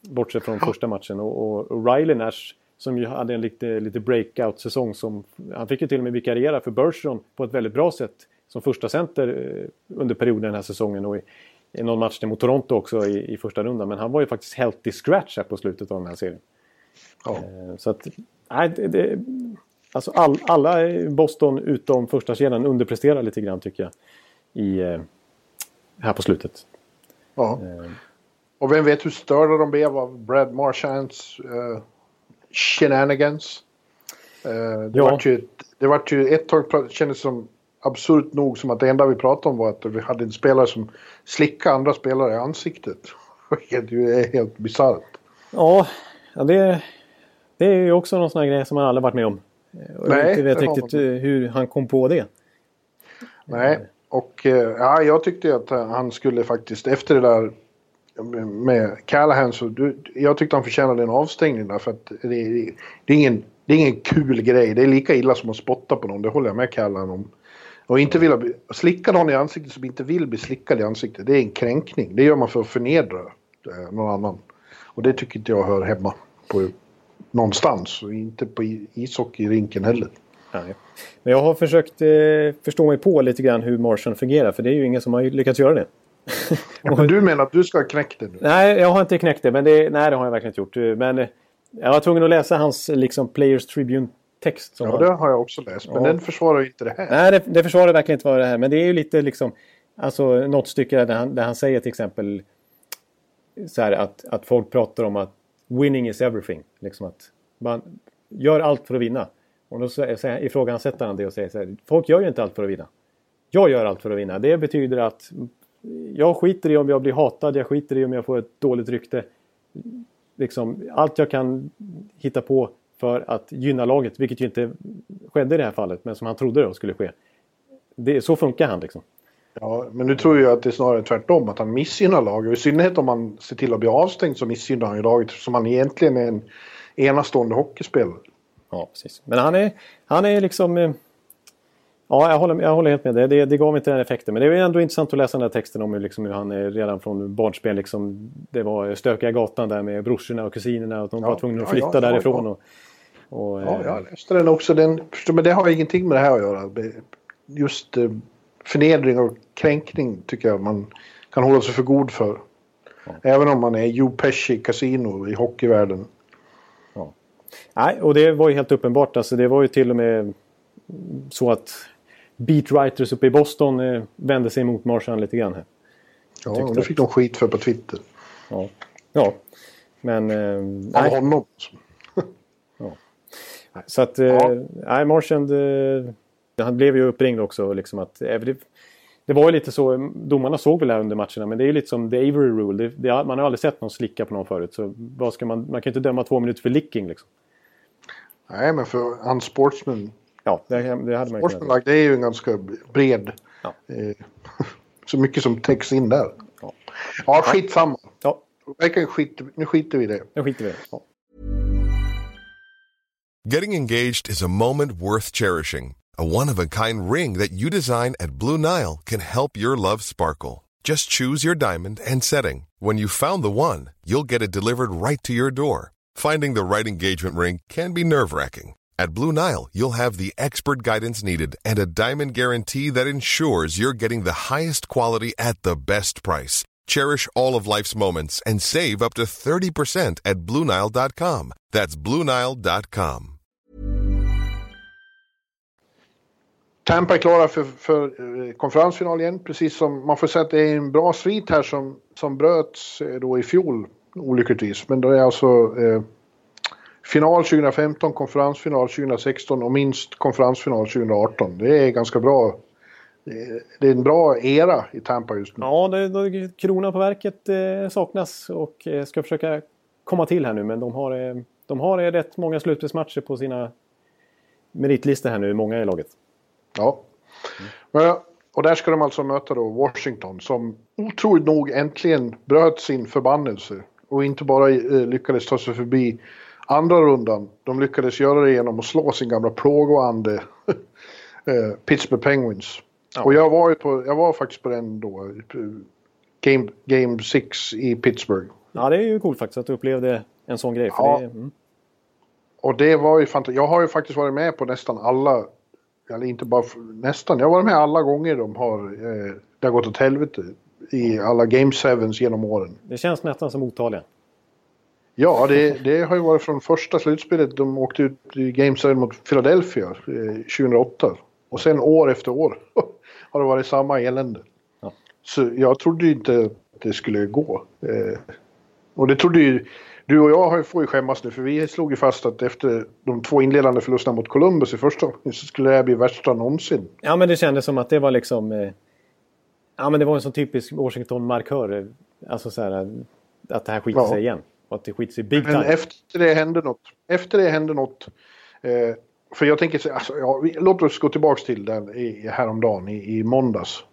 S1: Bortsett från första matchen. Och, och, och Riley Nash som ju hade en lite, lite breakout-säsong. Som, han fick ju till och med vikariera för Bergeron på ett väldigt bra sätt som första center eh, under perioden den här säsongen. Och i, i någon match mot Toronto också i, i första rundan. Men han var ju faktiskt helt i scratch här på slutet av den här serien. Ja. Eh, så att, nej, det, det, alltså all, alla i Boston utom första kedjan underpresterar lite grann tycker jag. I, eh, här på slutet.
S2: Ja. Eh. Och vem vet hur störda de blev av Brad Marchands uh, shenanigans. Uh, det, ja. var ju, det var ju ett tag kändes som absurt nog som att det enda vi pratade om var att vi hade en spelare som slickade andra spelare i ansiktet. Det är helt bisarrt.
S1: Ja, det, det är ju också någon sån här grej som man aldrig varit med om. Och Nej, jag inte vet riktigt hur han kom på det.
S2: Nej, och eh, ja, jag tyckte att han skulle faktiskt efter det där med Callahan så du, jag tyckte han förtjänade en avstängning där för att det, det, det, är ingen, det är ingen kul grej. Det är lika illa som att spotta på någon, det håller jag med Callahan om. Och inte vilja bli, slicka någon i ansiktet som inte vill bli slickad i ansiktet, det är en kränkning. Det gör man för att förnedra eh, någon annan. Och det tycker inte jag hör hemma på någonstans och inte på ishockeyrinken heller.
S1: Nej. Men jag har försökt eh, förstå mig på lite grann hur Martian fungerar för det är ju ingen som har lyckats göra det
S2: men du menar att du ska ha knäckt det nu?
S1: Nej, jag har inte knäckt det. Men det, nej, det har jag verkligen inte gjort. Men eh, jag var tvungen att läsa hans liksom, Players Tribune-text.
S2: Ja, han... det har jag också läst. Men ja. den försvarar ju inte det här.
S1: Nej, det, det försvarar verkligen inte vad det här Men det är ju lite liksom... Alltså något stycke där han, där han säger till exempel så här, att, att folk pratar om att winning is everything. Liksom att man gör allt för att vinna. Och då ifrågasätter han det och säger så här, folk gör ju inte allt för att vinna. Jag gör allt för att vinna. Det betyder att jag skiter i om jag blir hatad, jag skiter i om jag får ett dåligt rykte. Liksom, allt jag kan hitta på för att gynna laget, vilket ju inte skedde i det här fallet, men som han trodde då skulle ske. det, så funkar han liksom.
S2: Ja, men nu tror jag att det är snarare tvärtom, att han missgynnar laget. I synnerhet om man ser till att bli avstängd så missgynnar han ju laget som han egentligen är en enastående hockeyspelare.
S1: Ja, precis. Men han är, han är liksom... Eh, ja, jag håller, jag håller helt med. Det, det, det gav inte den effekten. Men det är ändå intressant att läsa den här texten om liksom hur han är redan från barnspel. Liksom, det var stökiga gatan där med brorsorna och kusinerna. Och de ja, var tvungna att flytta ja, ja, därifrån. Och,
S2: och, ja, jag läste den också. Den, men det har ingenting med det här att göra. Just eh, förnedring och kränkning tycker jag man kan hålla sig för god för. Även om man är Joe Pesci Casino i hockeyvärlden.
S1: Ja. Nej, och det var ju helt uppenbart. Alltså, det var ju till och med så att beatwriters uppe i Boston eh, vände sig mot Marshall lite grann. Här.
S2: Ja, och det fick de skit för på Twitter.
S1: Ja, ja. men... Eh,
S2: Av honom.
S1: ja. Så att, eh, ja. nej, Marchand... Eh, han blev ju uppringd också. Liksom att, eh, det, det var ju lite så, domarna såg väl det här under matcherna, men det är ju lite som the Avery Rule. Det, det, man har aldrig sett någon slicka på någon förut. Så vad ska man, man kan inte döma två minuter för licking liksom.
S2: Nej, men för unsportsman.
S1: Ja, det, det hade man
S2: ju kunnat. det är ju en ganska bred... Ja. Eh, så mycket som täcks in där. Ja, ja skitsamma. Ja. Skit, nu skiter vi i det.
S1: Nu skiter vi i det. Ja.
S3: Getting engaged is a moment worth cherishing. A one-of-a-kind ring that you design at Blue Nile can help your love sparkle. Just choose your diamond and setting. When you found the one, you'll get it delivered right to your door. Finding the right engagement ring can be nerve-wracking. At Blue Nile, you'll have the expert guidance needed and a diamond guarantee that ensures you're getting the highest quality at the best price. Cherish all of life's moments and save up to 30% at BlueNile.com. That's BlueNile.com.
S2: Tampa är klara för, för eh, konferensfinal igen, precis som man får säga att det är en bra svit här som, som bröts eh, då i fjol, olyckligtvis. Men det är alltså eh, final 2015, konferensfinal 2016 och minst konferensfinal 2018. Det är ganska bra. Det är en bra era i Tampa just nu.
S1: Ja, det, kronan på verket eh, saknas och eh, ska försöka komma till här nu. Men de har, eh, de har rätt många slutspelsmatcher på sina meritlistor här nu, många i laget.
S2: Ja. Men, och där ska de alltså möta då Washington som otroligt nog äntligen bröt sin förbannelse. Och inte bara eh, lyckades ta sig förbi andra rundan. De lyckades göra det genom att slå sin gamla plågoande eh, Pittsburgh Penguins. Ja. Och jag var, ju på, jag var faktiskt på den då. Game, game 6 i Pittsburgh.
S1: Ja, det är ju coolt faktiskt att du upplevde en sån grej.
S2: ja.
S1: Det, mm.
S2: Och det var ju fantastiskt. Jag har ju faktiskt varit med på nästan alla eller inte bara nästan, jag har varit med alla gånger de har, eh, det har gått åt helvete i alla Game Sevens genom åren.
S1: Det känns nästan som otaliga.
S2: Ja, det, det, har ju varit från första slutspelet. De åkte ut i Game 7 mot Philadelphia eh, 2008. Och sen år efter år har det varit samma elände. Ja. Så jag trodde inte att det skulle gå. Eh, och det trodde ju du och jag får ju skämmas nu för vi slog ju fast att efter de två inledande förlusterna mot Columbus i första så skulle det här bli värsta någonsin.
S1: Ja men det kändes som att det var liksom... Eh, ja men det var en sån typisk Washington-markör. Alltså så här, att det här skiter ja. sig igen. Och att det skiter sig big time. Men
S2: efter det hände något. Efter det hände något. Eh, för jag tänker så alltså, ja, låt oss gå tillbaks till den i, häromdagen i, i måndags.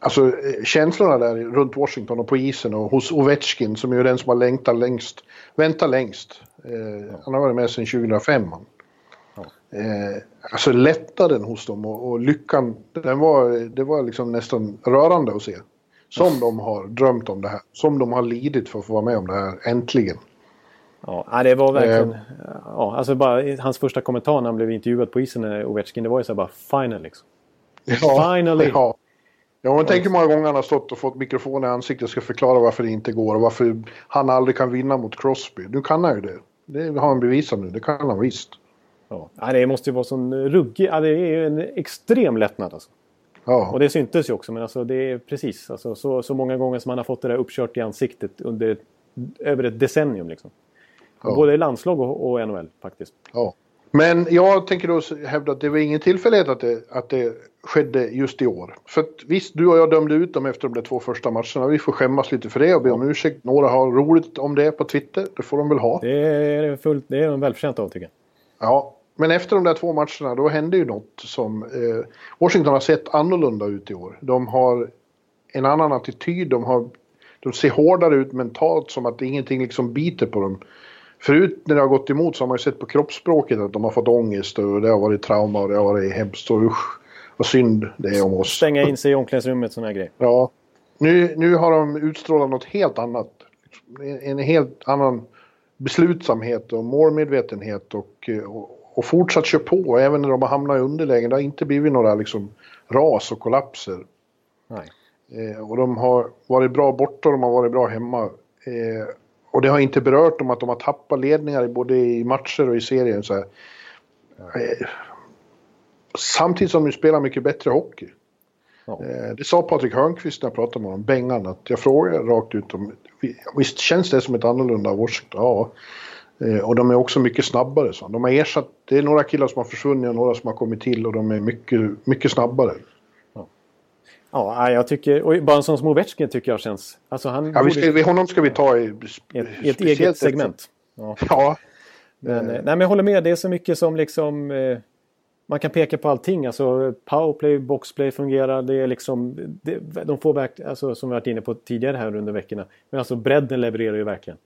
S2: Alltså eh, känslorna där runt Washington och på isen och hos Ovechkin som är den som har längtat längst, väntat längst. Eh, ja. Han har varit med sedan 2005. Ja. Eh, alltså lättnaden hos dem och, och, lyckan, den var, det var liksom nästan rörande att se. Som de har drömt om det här, som de har lidit för att få vara med om det här, äntligen.
S1: Ja, det var verkligen... Eh. Ja, alltså bara hans första kommentar när han blev intervjuad på isen, Ovechkin, det var ju så här bara final liksom.
S2: Ja, Finally! Ja. Ja, man tänker många gånger han har stått och fått mikrofon i ansiktet och ska förklara varför det inte går och varför han aldrig kan vinna mot Crosby. Nu kan han ju det. Det har han bevisat nu, det kan han visst.
S1: Ja, det måste ju vara sån ruggig... Ja, det är ju en extrem lättnad alltså. Ja. Och det syntes ju också, men alltså det är precis. Alltså, så, så många gånger som han har fått det där uppkört i ansiktet under över ett decennium liksom. Ja. Både i landslag och, och NHL faktiskt.
S2: Ja. Men jag tänker då hävda att det var ingen tillfällighet att det, att det skedde just i år. För att, visst, du och jag dömde ut dem efter de där två första matcherna. Vi får skämmas lite för det och be om ursäkt. Några har roligt om det på Twitter. Det får de väl ha.
S1: Det är, fullt, det är de välförtjänta av tycker jag.
S2: Ja, men efter de där två matcherna då hände ju något som... Eh, Washington har sett annorlunda ut i år. De har en annan attityd, de, har, de ser hårdare ut mentalt som att ingenting liksom biter på dem. Förut när det har gått emot så har man ju sett på kroppsspråket att de har fått ångest och det har varit trauma och det har varit hemskt och usch vad synd det är om oss.
S1: Stänga in sig i omklädningsrummet, sådana grejer.
S2: Ja. Nu, nu har de utstrålat något helt annat. En, en helt annan beslutsamhet och målmedvetenhet och, och, och fortsatt köra på även när de har hamnat i underläge. Det har inte blivit några liksom ras och kollapser.
S1: Nej.
S2: Eh, och de har varit bra borta och de har varit bra hemma. Eh, och det har inte berört dem att de har tappat ledningar både i matcher och i serien. Så. Eh, samtidigt som de spelar mycket bättre hockey. Ja. Eh, det sa Patrik Hörnqvist när jag pratade med honom, Bengan, att jag frågade rakt ut om visst känns det som ett annorlunda Washington? Ja. Eh, och de är också mycket snabbare. Så. De har ersatt, det är några killar som har försvunnit och några som har kommit till och de är mycket, mycket snabbare.
S1: Ja, jag tycker, och bara en sån som Ovechkin tycker jag känns... Alltså han
S2: ja, vi ska, honom ska vi ta i...
S1: Ett, ett eget segment.
S2: Ja. ja.
S1: Men, nej, men jag håller med, det är så mycket som liksom... Eh, man kan peka på allting. Alltså powerplay, boxplay fungerar. Det är liksom, det, de får verkligen, alltså, som vi varit inne på tidigare här under veckorna. Men alltså bredden levererar ju verkligen.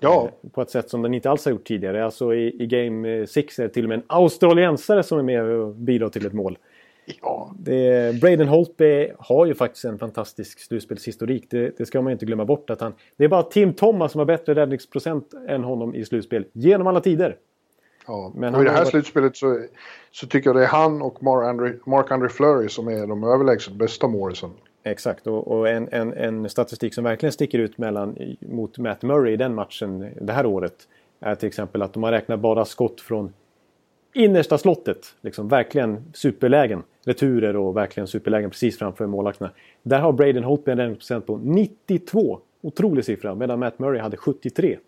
S2: Ja.
S1: Eh, på ett sätt som den inte alls har gjort tidigare. Alltså i, i Game 6 är det till och med en australiensare som är med och bidrar till ett mål.
S2: Ja.
S1: Det, Braden Holtby har ju faktiskt en fantastisk slutspelshistorik. Det, det ska man inte glömma bort. Att han, det är bara Tim Thomas som har bättre räddningsprocent än honom i slutspel. Genom alla tider.
S2: Ja, men och i det här varit... slutspelet så, så tycker jag det är han och Mark-André Fleury som är de överlägset bästa målisen.
S1: Exakt, och, och en, en, en, statistik som verkligen sticker ut mellan, mot Matt Murray i den matchen det här året är till exempel att de har räknat bara skott från innersta slottet. Liksom verkligen superlägen. Returer och verkligen superlägen precis framför målvakterna. Där har Braden Holtby en räddningsprocent på 92. Otrolig siffra. Medan Matt Murray hade 73.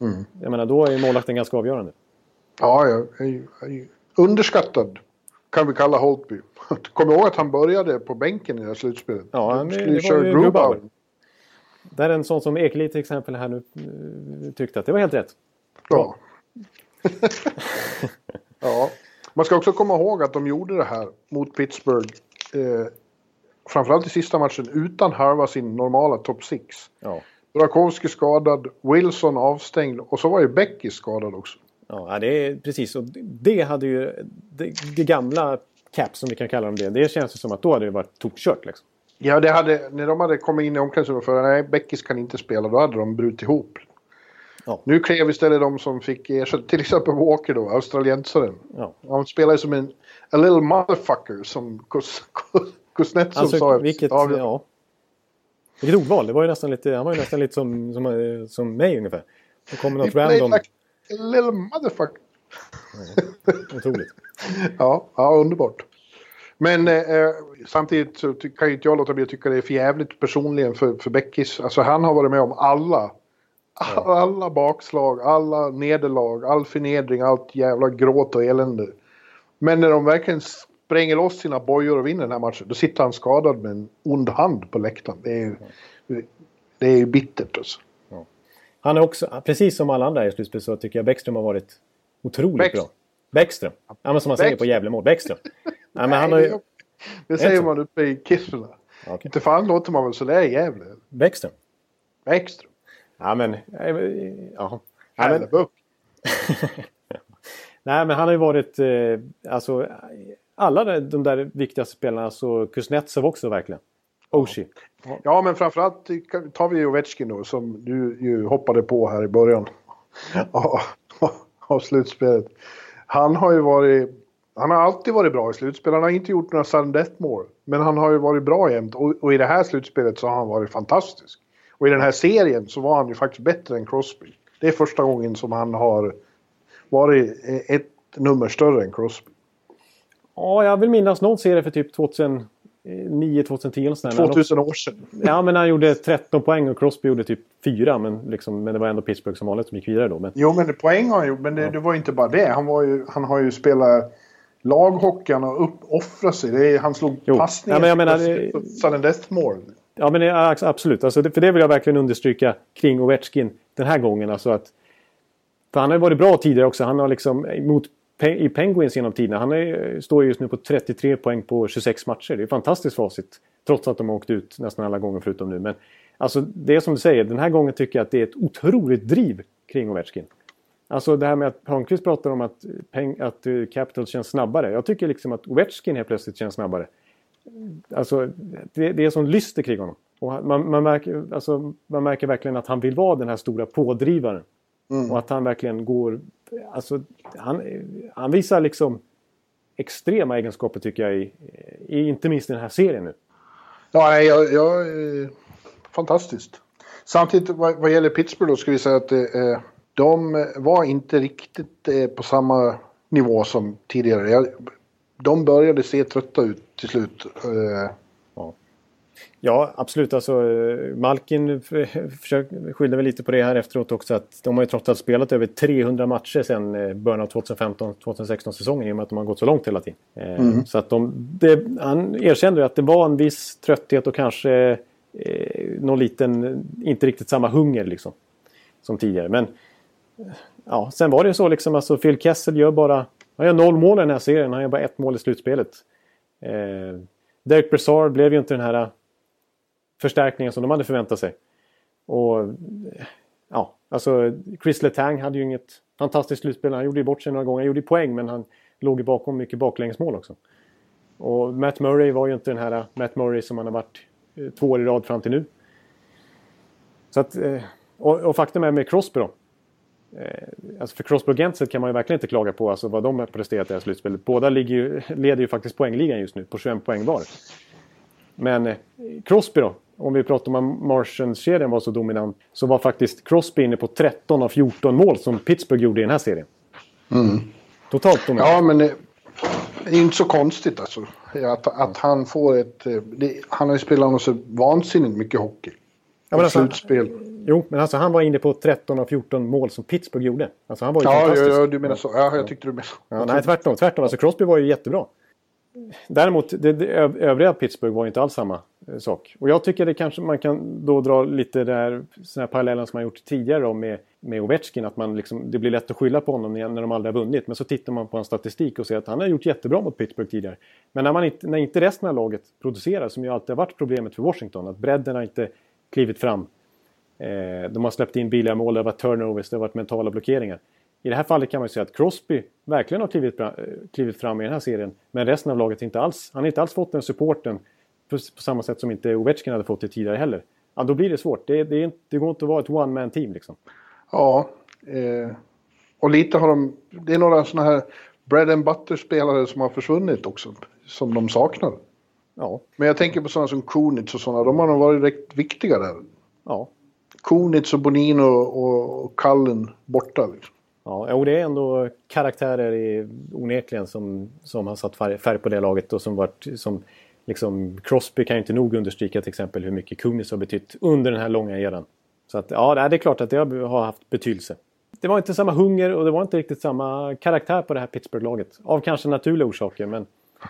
S1: Mm. Jag menar, då är målvakten ganska avgörande.
S2: Ja, jag, jag, jag, underskattad kan vi kalla Holtby. Kommer ihåg att han började på bänken i det här slutspelet?
S1: Ja, han, var ju Grubauer. Där är en sån som Ekeli till exempel här nu eh, tyckte att det var helt rätt.
S2: Ja. ja. Man ska också komma ihåg att de gjorde det här mot Pittsburgh. Eh, framförallt i sista matchen utan halva sin normala top 6.
S1: Ja.
S2: Burakovsky skadad, Wilson avstängd och så var ju Becky skadad också.
S1: Ja, det är precis. Och det hade ju... Det, det gamla Cap som vi kan kalla dem det. Det känns som att då hade det varit tokkört liksom.
S2: Ja, det hade, när de hade kommit in i omklädningsrummet för nej, Beckis kan inte spela, då hade de brutit ihop. Ja. Nu klev istället de som fick ersätta, till exempel Walker då, australiensaren.
S1: Ja.
S2: Han spelar ju som en a little motherfucker som Kuznetsov
S1: alltså,
S2: sa.
S1: Vilket, ja. vilket ordval, det var ju nästan lite, han var ju nästan lite som, som, som mig ungefär. Det kommer något random. Like
S2: little motherfucker.
S1: otroligt.
S2: ja, ja, underbart. Men eh, samtidigt så kan ju inte jag låta bli att tycka det är för jävligt personligen för, för Beckis. Alltså han har varit med om alla. Ja. Alla bakslag, alla nederlag, all förnedring, allt jävla gråt och elände. Men när de verkligen spränger loss sina bojor och vinner den här matchen, då sitter han skadad med en ond hand på läktaren. Det är ju, det är ju bittert alltså.
S1: Han är också, precis som alla andra i slutspelet så tycker jag Bäckström har varit otroligt Bäckström. bra. Bäckström. Ja, men som man säger på Gävlemål. Bäckström. Nej, men han har ju...
S2: Det säger man uppe i Kiruna. Okay. Inte fan låter man väl så där i Gävle?
S1: Bäckström.
S2: Bäckström.
S1: Ja men... Ja.
S2: Härlebuck.
S1: Nej men han har ju varit... Eh, alltså... Alla de där viktiga spelarna, så Kuznetsov också verkligen. Oshie.
S2: Ja, men framförallt tar vi Ovechkin då som du ju hoppade på här i början av slutspelet. Han har ju varit... Han har alltid varit bra i slutspel. Han har inte gjort några sudden death mål. Men han har ju varit bra jämt. Och, och, i det här slutspelet så har han varit fantastisk. Och i den här serien så var han ju faktiskt bättre än Crosby. Det är första gången som han har varit ett nummer större än Crosby.
S1: Ja, jag vill minnas någon serie för typ 2000 9-2010
S2: 2000 år sedan.
S1: Ja, men han gjorde 13 poäng och Crosby gjorde typ 4. Men, liksom, men det var ändå Pittsburgh som vanligt som gick vidare då. Men...
S2: Jo, men poäng har han gjort. Men det, ja. det var inte bara det. Han, var ju, han har ju spelat laghockey. Han har offrat sig. Det är, han slog jo. passningar.
S1: Ja, men jag menar,
S2: sudden death mål.
S1: Ja, men det, absolut. Alltså, för det vill jag verkligen understryka kring Ovechkin den här gången. Alltså att, för han har ju varit bra tidigare också. Han har liksom mot i Penguins genom tiderna. Han är, står just nu på 33 poäng på 26 matcher. Det är ett fantastiskt facit. Trots att de har åkt ut nästan alla gånger förutom nu. Men alltså, det är som du säger, den här gången tycker jag att det är ett otroligt driv kring Ovechkin. Alltså det här med att Hörnqvist pratar om att, peng, att eh, Capital känns snabbare. Jag tycker liksom att Ovechkin helt plötsligt känns snabbare. Alltså det, det är som lyster kring honom. Och man, man, märker, alltså, man märker verkligen att han vill vara den här stora pådrivaren. Mm. Och att han verkligen går... Alltså, han, han visar liksom extrema egenskaper tycker jag, i, i, inte minst i den här serien nu.
S2: Ja, jag, jag, fantastiskt. Samtidigt vad, vad gäller Pittsburgh då ska vi säga att eh, de var inte riktigt eh, på samma nivå som tidigare. Jag, de började se trötta ut till slut. Eh,
S1: Ja, absolut. Alltså, Malkin skyllde väl lite på det här efteråt också. att De har ju trots allt spelat över 300 matcher sedan eh, början av 2015-2016 säsongen i och med att de har gått så långt hela tiden. Eh, mm. Så att de, det, han erkände att det var en viss trötthet och kanske eh, någon liten, inte riktigt samma hunger liksom. Som tidigare. Men ja, sen var det så liksom. Alltså Phil Kessel gör bara, han gör noll mål i den här serien. Han gör bara ett mål i slutspelet. Eh, Derek Brassard blev ju inte den här förstärkningar som de hade förväntat sig. Och ja, alltså Chris Letang hade ju inget fantastiskt slutspel. Han gjorde ju bort sig några gånger. Han gjorde poäng men han låg ju bakom mycket baklängesmål också. Och Matt Murray var ju inte den här äh, Matt Murray som han har varit äh, två år i rad fram till nu. Så att, äh, och, och faktum är med Crosby då. Alltså för Crosby och Gentzel kan man ju verkligen inte klaga på alltså vad de har presterat i det här slutspelet. Båda ligger ju, leder ju faktiskt poängligan just nu på 21 poäng var. Men Crosby då, om vi pratar om Martians-kedjan var så dominant, så var faktiskt Crosby inne på 13 av 14 mål som Pittsburgh gjorde i den här serien.
S2: Mm.
S1: Totalt dominant.
S2: Ja, men det är inte så konstigt alltså. Att, att han får ett... Det, han har ju spelat så vansinnigt mycket hockey. Ja, men alltså, slutspel.
S1: Jo, men alltså han var inne på 13 av 14 mål som Pittsburgh gjorde. Alltså han var ju
S2: ja,
S1: fantastisk.
S2: Ja, du menar så. Ja, jag tyckte du menade så.
S1: Ja, nej, tvärtom. Tvärtom. Alltså Crosby var ju jättebra. Däremot, det, det, övriga Pittsburgh var inte alls samma eh, sak. Och jag tycker det kanske man kan då dra lite där, såna här paralleller som man gjort tidigare då med, med Ovechkin. Att man liksom, det blir lätt att skylla på honom när de aldrig har vunnit. Men så tittar man på hans statistik och ser att han har gjort jättebra mot Pittsburgh tidigare. Men när, man inte, när inte resten av laget producerar, som ju alltid har varit problemet för Washington, att bredden har inte klivit fram. Eh, de har släppt in billiga mål, det har varit turnovers, det har varit mentala blockeringar. I det här fallet kan man ju säga att Crosby verkligen har klivit, klivit fram i den här serien. Men resten av laget inte alls. Han har inte alls fått den supporten på, på samma sätt som inte Ovechkin hade fått det tidigare heller. Ja, då blir det svårt. Det, det, det går inte att vara ett one man team liksom.
S2: Ja, eh, och lite har de... Det är några sådana här bread and butter-spelare som har försvunnit också. Som de saknar.
S1: Ja.
S2: Men jag tänker på sådana som Kunitz och sådana. De har nog varit rätt viktiga där.
S1: Ja.
S2: Kunitz och Bonino och, och Kallen borta. Liksom.
S1: Ja, och det är ändå karaktärer i, onekligen som, som har satt färg, färg på det laget och som varit som liksom Crosby kan ju inte nog understryka till exempel hur mycket Kunis har betytt under den här långa eran. Så att ja, det är klart att det har haft betydelse. Det var inte samma hunger och det var inte riktigt samma karaktär på det här Pittsburgh-laget. Av kanske naturliga orsaker, men...
S2: Eh,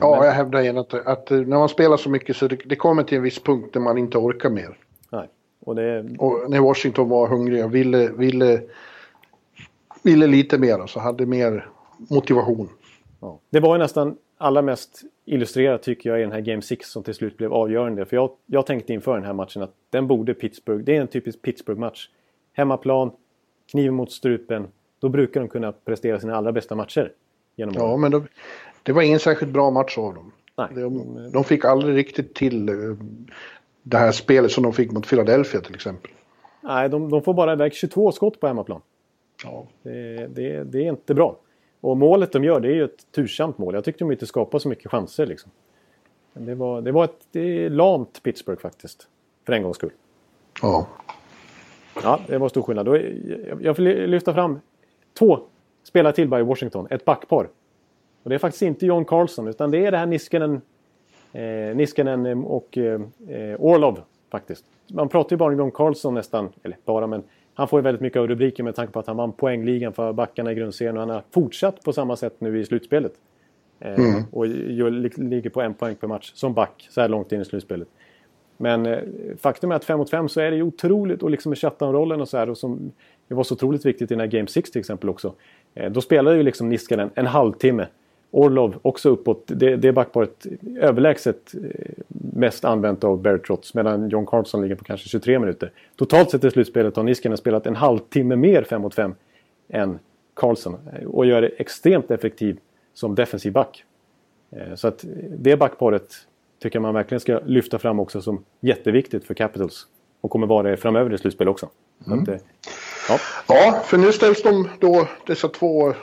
S2: ja, men... jag hävdar igen att, att, när man spelar så mycket så det, det kommer till en viss punkt där man inte orkar mer.
S1: Nej. Och, det...
S2: och när Washington var hungriga ville, ville ville lite mer, så alltså, hade mer motivation.
S1: Ja. Det var ju nästan allra mest illustrerat tycker jag i den här Game 6 som till slut blev avgörande. För jag, jag tänkte inför den här matchen att den borde Pittsburgh, det är en typisk Pittsburgh-match. Hemmaplan, kniv mot strupen. Då brukar de kunna prestera sina allra bästa matcher. Genom
S2: ja, men de, det var ingen särskilt bra match av dem.
S1: Nej.
S2: De, de fick aldrig riktigt till eh, det här spelet som de fick mot Philadelphia till exempel.
S1: Nej, de, de får bara iväg 22 skott på hemmaplan.
S2: Ja.
S1: Det, det, det, är inte bra. Och målet de gör det är ju ett tursamt mål. Jag tyckte de inte skapade så mycket chanser. Liksom. Det, var, det var ett det lamt Pittsburgh faktiskt. För en gångs skull.
S2: Ja.
S1: Ja, det var stor skillnad. Jag vill lyfta fram två spelare till bara i Washington. Ett backpar. Och det är faktiskt inte John Carlson utan det är det här Niskanen, eh, Niskanen och eh, Orlov faktiskt. Man pratar ju bara om John Carlson nästan, eller bara men han får ju väldigt mycket av rubriker med tanke på att han vann poängligan för backarna i grundserien och han har fortsatt på samma sätt nu i slutspelet. Eh, mm. Och ligger på en poäng per match som back så här långt in i slutspelet. Men eh, faktum är att 5 mot 5 så är det ju otroligt och liksom med shutdown-rollen och så här och som det var så otroligt viktigt i den här Game 6 till exempel också. Eh, då spelade ju liksom Niskanen en halvtimme. Orlov också uppåt. Det, det backparet överlägset eh, mest använt av Barry Trotz medan John Carlson ligger på kanske 23 minuter. Totalt sett i slutspelet har Niskanen spelat en halvtimme mer 5 mot 5 än Carlson eh, och gör det extremt effektiv som defensiv back. Så att det backparet tycker jag man verkligen ska lyfta fram också som jätteviktigt för Capitals. Och kommer vara det framöver i slutspel också. Mm. Att,
S2: ja. ja, för nu ställs de då, dessa två eh,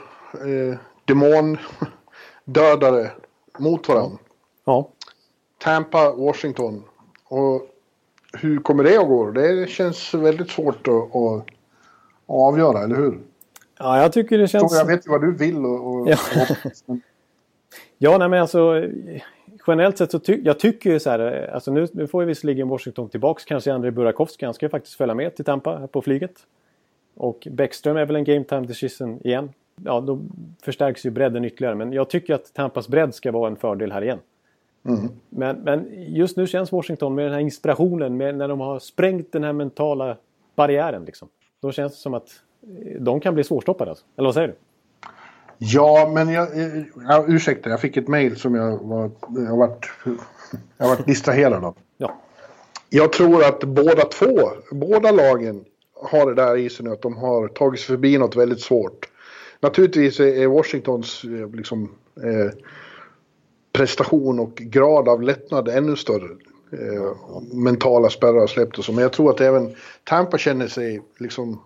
S2: demondödare mot varandra.
S1: Ja.
S2: Tampa, Washington. Och hur kommer det att gå? Det känns väldigt svårt att, att avgöra, eller hur?
S1: Ja, jag tycker det känns...
S2: Jag vet ju vad du vill och... och
S1: ja. ja, nej men alltså generellt sett så ty jag tycker ju så här, alltså nu, nu får ju visserligen Washington tillbaks kanske Andrei Burakovsky, han ska ju faktiskt följa med till Tampa på flyget. Och Bäckström är väl en game time decision igen. Ja, då förstärks ju bredden ytterligare, men jag tycker att Tampas bredd ska vara en fördel här igen. Mm. Men, men just nu känns Washington med den här inspirationen, med när de har sprängt den här mentala barriären liksom. Då känns det som att eh, de kan bli svårstoppade alltså. Eller vad säger du?
S2: Ja, men jag, ja, ursäkta, jag fick ett mail som jag var, jag varit, jag varit distraherad av.
S1: Ja.
S2: Jag tror att båda två, båda lagen har det där i sig nu att de har tagit sig förbi något väldigt svårt. Naturligtvis är Washingtons eh, liksom, eh, prestation och grad av lättnad ännu större. Eh, mentala spärrar har släppt och så, men jag tror att även Tampa känner sig liksom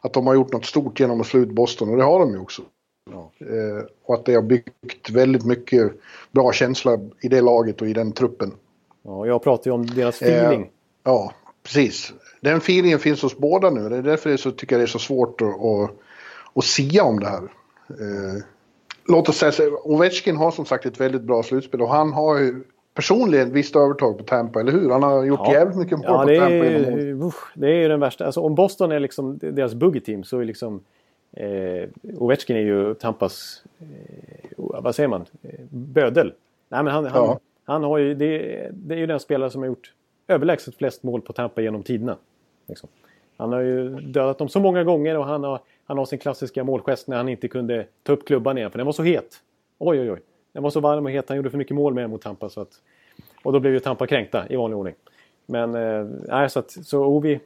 S2: att de har gjort något stort genom att slå ut Boston och det har de ju också. Ja. Eh, och att det har byggt väldigt mycket bra känsla i det laget och i den truppen.
S1: Ja, jag pratar ju om deras feeling. Eh,
S2: ja, precis. Den feelingen finns hos båda nu. Det är därför det så, tycker jag det är så svårt att, att, att sia om det här. Låt oss säga så, Ovechkin har som sagt ett väldigt bra slutspel och han har ju personligen visst övertag på Tampa, eller hur? Han har gjort ja. jävligt mycket mål ja, på Tampa
S1: genom usch, Det är ju den värsta. Alltså om Boston är liksom deras buggy team så är liksom Eh, Ovechkin är ju Tampas, eh, vad säger man, eh, bödel. Nej, men han, ja. han, han, har ju, det, det, är ju den spelare som har gjort överlägset flest mål på Tampa genom tiderna. Liksom. Han har ju dödat dem så många gånger och han har, han har sin klassiska målgest när han inte kunde ta upp klubban igen för den var så het. Oj, oj, oj. Den var så varm och het. Han gjorde för mycket mål med mot Tampa. Så att, och då blev ju Tampa kränkta i vanlig ordning. Men eh, så, att, så Ovi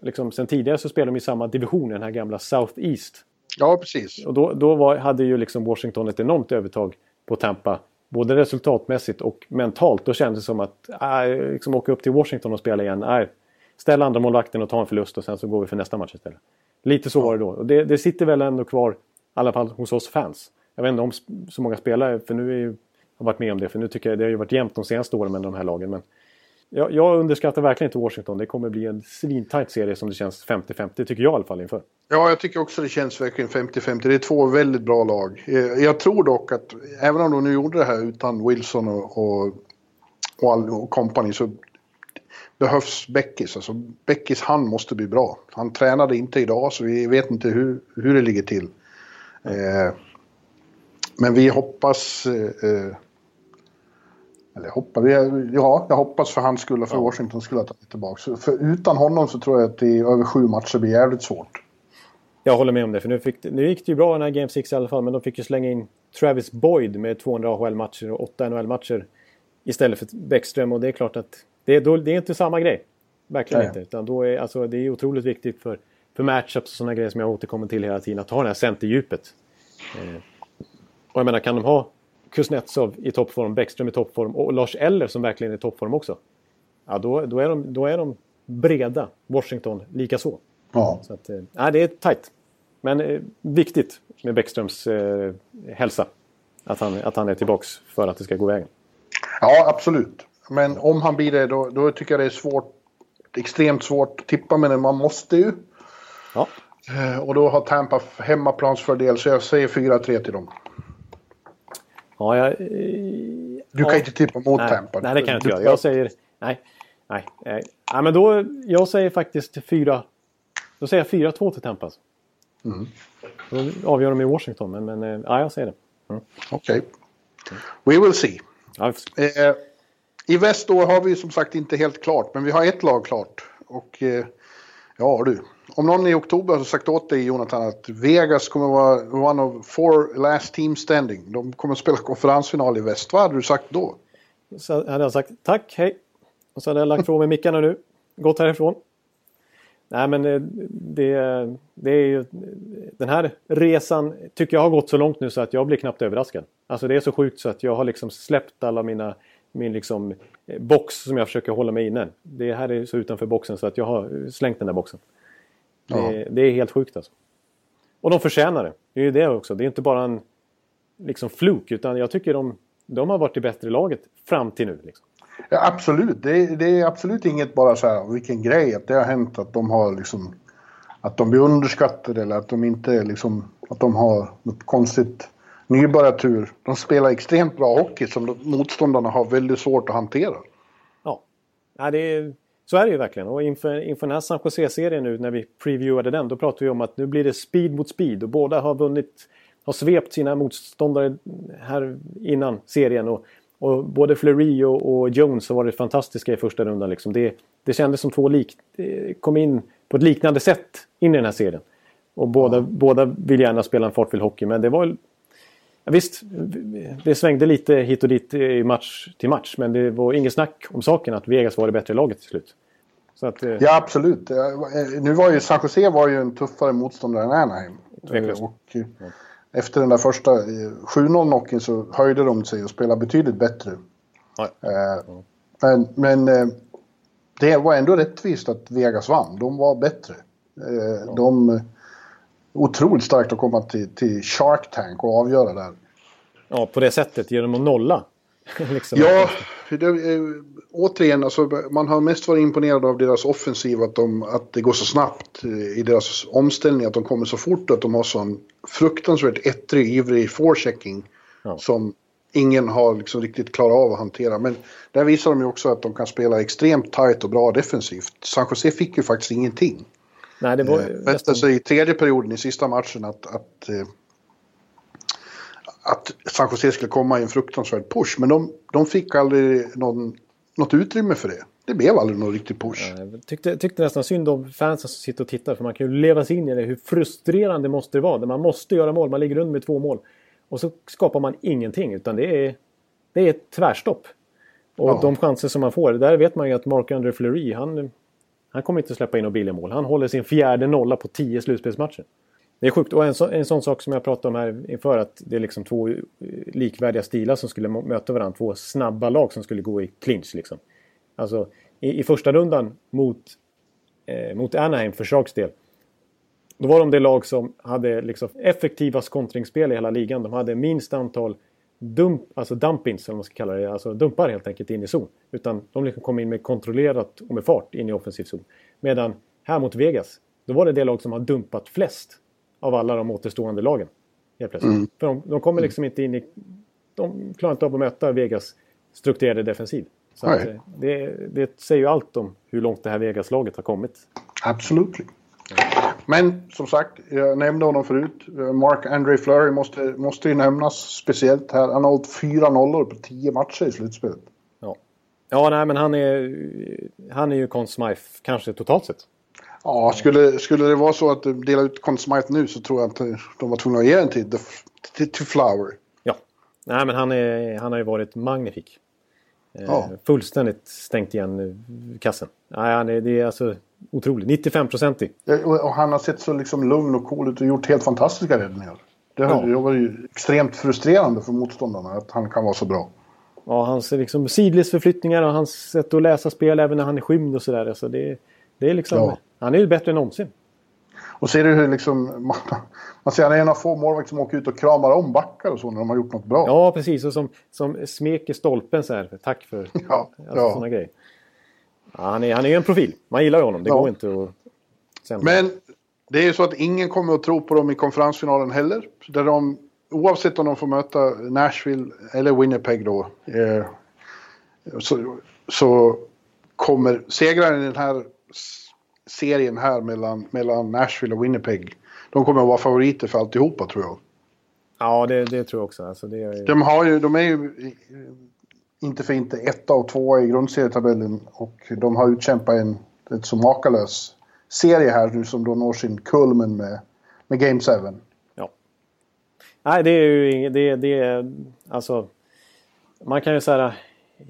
S1: liksom, sen tidigare så spelade de i samma division, den här gamla South East.
S2: Ja, precis.
S1: Och då, då var, hade ju liksom Washington ett enormt övertag på Tampa. Både resultatmässigt och mentalt. Då kändes det som att äh, liksom åka upp till Washington och spela igen. Äh, ställ andra målvakten och ta en förlust och sen så går vi för nästa match istället. Lite så var det då. Och det, det, sitter väl ändå kvar, i alla fall hos oss fans. Jag vet inte om så många spelare, för nu är ju, har varit med om det. För nu tycker jag det har ju varit jämnt de senaste åren med de här lagen. Men jag, jag underskattar verkligen inte Washington. Det kommer bli en svintajt serie som det känns 50-50, tycker jag i alla fall inför.
S2: Ja, jag tycker också det känns verkligen 50-50. Det är två väldigt bra lag. Eh, jag tror dock att även om de nu gjorde det här utan Wilson och, och, och, all, och company så behövs Beckis. Alltså Beckis hand måste bli bra. Han tränade inte idag så vi vet inte hur, hur det ligger till. Eh, men vi hoppas eh, eh eller hoppas, ja, jag hoppas för hans skull och för ja. Washingtons skull att han är tillbaka. För utan honom så tror jag att det över sju matcher blir jävligt svårt.
S1: Jag håller med om det, för nu, fick, nu gick det ju bra i den här Game 6 i alla fall, men de fick ju slänga in Travis Boyd med 200 AHL-matcher och 8 NHL-matcher istället för Bäckström och det är klart att det, då, det är inte samma grej. Verkligen Nej. inte. Då är, alltså, det är otroligt viktigt för, för matchups och sådana grejer som jag återkommer till hela tiden, att ha det här centerdjupet. Eh, och jag menar, kan de ha Kuznetsov i toppform, Bäckström i toppform och Lars Eller som verkligen är i toppform också. Ja, då, då, är de, då är de breda. Washington likaså.
S2: Ja.
S1: Så att, eh, ja, det är tajt. Men eh, viktigt med Bäckströms eh, hälsa. Att han, att han är tillbaks för att det ska gå vägen.
S2: Ja, absolut. Men om han blir det, då, då tycker jag det är svårt. Extremt svårt att tippa, men man måste ju.
S1: Ja.
S2: Eh, och då har Tampa hemmaplansfördel, så jag säger 4-3 till dem.
S1: Ja, jag,
S2: du kan inte tippa mot
S1: nej,
S2: Tampa.
S1: Nej, det kan jag inte göra. Jag säger... Nej, nej, nej. nej men då... Jag säger faktiskt 4... Då säger jag 4-2 till Tampa. Alltså. Mm. Då avgör de i Washington, men, men eh, ja, jag säger det.
S2: Mm. Okej. Okay. We will see.
S1: Ja,
S2: eh, i väst då har vi som sagt inte helt klart, men vi har ett lag klart. Och eh, Ja du. Om någon i oktober har sagt åt dig Jonathan att Vegas kommer vara one of four last team standing. De kommer spela konferensfinal i väst. Vad hade du sagt då?
S1: Så hade jag sagt tack, hej. Och så hade jag lagt från mig mickarna nu. Gått härifrån. Nej men eh, det, det är ju... Den här resan tycker jag har gått så långt nu så att jag blir knappt överraskad. Alltså det är så sjukt så att jag har liksom släppt alla mina min liksom eh, box som jag försöker hålla mig inne. Det här är så utanför boxen så att jag har slängt den där boxen. Ja. Det, det, är helt sjukt alltså. Och de förtjänar det. Det är ju det också. Det är inte bara en liksom fluk utan jag tycker de, de har varit det bättre laget fram till nu. Liksom.
S2: Ja, absolut. Det, det, är absolut inget bara så här vilken grej att det har hänt att de har liksom att de blir underskattade eller att de inte liksom att de har något konstigt nybörjartur. De spelar extremt bra hockey som motståndarna har väldigt svårt att hantera.
S1: Ja, ja det är, så är det ju verkligen. Och inför, inför den här San Jose-serien nu när vi previewade den, då pratade vi om att nu blir det speed mot speed och båda har vunnit, har svept sina motståndare här innan serien. Och, och både Fleury och, och, Jones har varit fantastiska i första rundan. Liksom. Det, det kändes som två lik, kom in på ett liknande sätt in i den här serien. Och båda, ja. båda vill gärna spela en fartfylld hockey, men det var visst, det svängde lite hit och dit i match till match. Men det var inget snack om saken att Vegas var det bättre laget till slut.
S2: Att, eh... Ja, absolut. Nu var ju San Jose var ju en tuffare motståndare än Anaheim. Tveklöst. Och ja. efter den där första 7-0-knocken eh, så höjde de sig och spelade betydligt bättre. Ja. Eh, men, men eh, det var ändå rättvist att Vegas vann. De var bättre. De otroligt starkt att komma till, till Shark Tank och avgöra där.
S1: Ja, på det sättet genom att nolla.
S2: liksom. Ja, det, äh, återigen, alltså, man har mest varit imponerad av deras offensiv, att, de, att det går så snabbt eh, i deras omställning, att de kommer så fort, att de har sån fruktansvärt ettrig, ivrig forechecking ja. som ingen har liksom riktigt klarat av att hantera. Men där visar de ju också att de kan spela extremt tight och bra defensivt. San Jose fick ju faktiskt ingenting. Nej, det var eh, nästan... sig i tredje perioden i sista matchen att, att, eh, att San Jose skulle komma i en fruktansvärd push. Men de, de fick aldrig någon, något utrymme för det. Det blev aldrig någon riktig push.
S1: Jag tyckte, tyckte nästan synd om fansen som sitter och tittar. För man kan ju leva sig in i det. Hur frustrerande måste det vara? När man måste göra mål. Man ligger under med två mål. Och så skapar man ingenting. Utan det är, det är ett tvärstopp. Och ja. de chanser som man får. Där vet man ju att Mark-André Fleury, han han kommer inte släppa in några billiga mål. Han håller sin fjärde nolla på tio slutspelsmatcher. Det är sjukt. Och en, så, en sån sak som jag pratade om här inför att det är liksom två eh, likvärdiga stilar som skulle möta varandra. Två snabba lag som skulle gå i clinch liksom. Alltså i, i första rundan mot, eh, mot Anaheim för Sharks del. Då var de det lag som hade liksom effektivast kontringsspel i hela ligan. De hade minst antal dump, alltså dumpings, eller vad man ska kalla det, alltså dumpar helt enkelt in i zon. Utan de liksom kom in med kontrollerat och med fart in i offensiv zon. Medan här mot Vegas, då var det det lag som har dumpat flest av alla de återstående lagen. Helt plötsligt. Mm. För de, de kommer liksom inte in i... De klarar inte av att möta Vegas strukturerade defensiv. Så att, eh, det, det säger ju allt om hur långt det här Vegas-laget har kommit.
S2: Absolut. Men som sagt, jag nämnde honom förut. Mark Andre Fleury måste, måste ju nämnas speciellt här. Han har hållit fyra nollor på tio matcher i slutspelet.
S1: Ja, ja nej, men han är, han är ju Conn Smythe, kanske totalt sett.
S2: Ja, skulle, skulle det vara så att de delar ut Conn Smythe nu så tror jag att de var tvungna att ge den till, till, till Flower.
S1: Ja, nej men han, är, han har ju varit magnifik. Eh, ja. Fullständigt stängt igen kassen. Nej, han är, det är alltså otroligt. 95-procentig.
S2: Och han har sett så liksom lugn och cool ut och gjort helt fantastiska räddningar. Det har ja. varit ju extremt frustrerande för motståndarna att han kan vara så bra.
S1: Ja, hans liksom sidledsförflyttningar och hans sätt att läsa spel även när han är skymd och sådär. Alltså det, det är liksom, ja. Han är ju bättre än någonsin.
S2: Och ser du hur liksom, man, man ser han är en av få målvakter som åker ut och kramar om backar och så när de har gjort något bra.
S1: Ja, precis. Och som, som smeker stolpen så här. Tack för ja, alltså, ja. sådana grejer. Ja, han, är, han är ju en profil. Man gillar honom. Det ja. går inte att...
S2: Sämra. Men det är ju så att ingen kommer att tro på dem i konferensfinalen heller. Där de, oavsett om de får möta Nashville eller Winnipeg då. Eh, så, så kommer segraren i den här serien här mellan, mellan Nashville och Winnipeg. De kommer att vara favoriter för alltihopa tror jag.
S1: Ja, det, det tror jag också. Alltså, det är...
S2: de, har ju, de är ju inte för inte etta och tvåa i grundserietabellen och de har utkämpat en rätt så makalös serie här nu som då når sin kulmen med, med Game 7.
S1: Ja. Nej, det är ju inget... Det, det är... Alltså... Man kan ju säga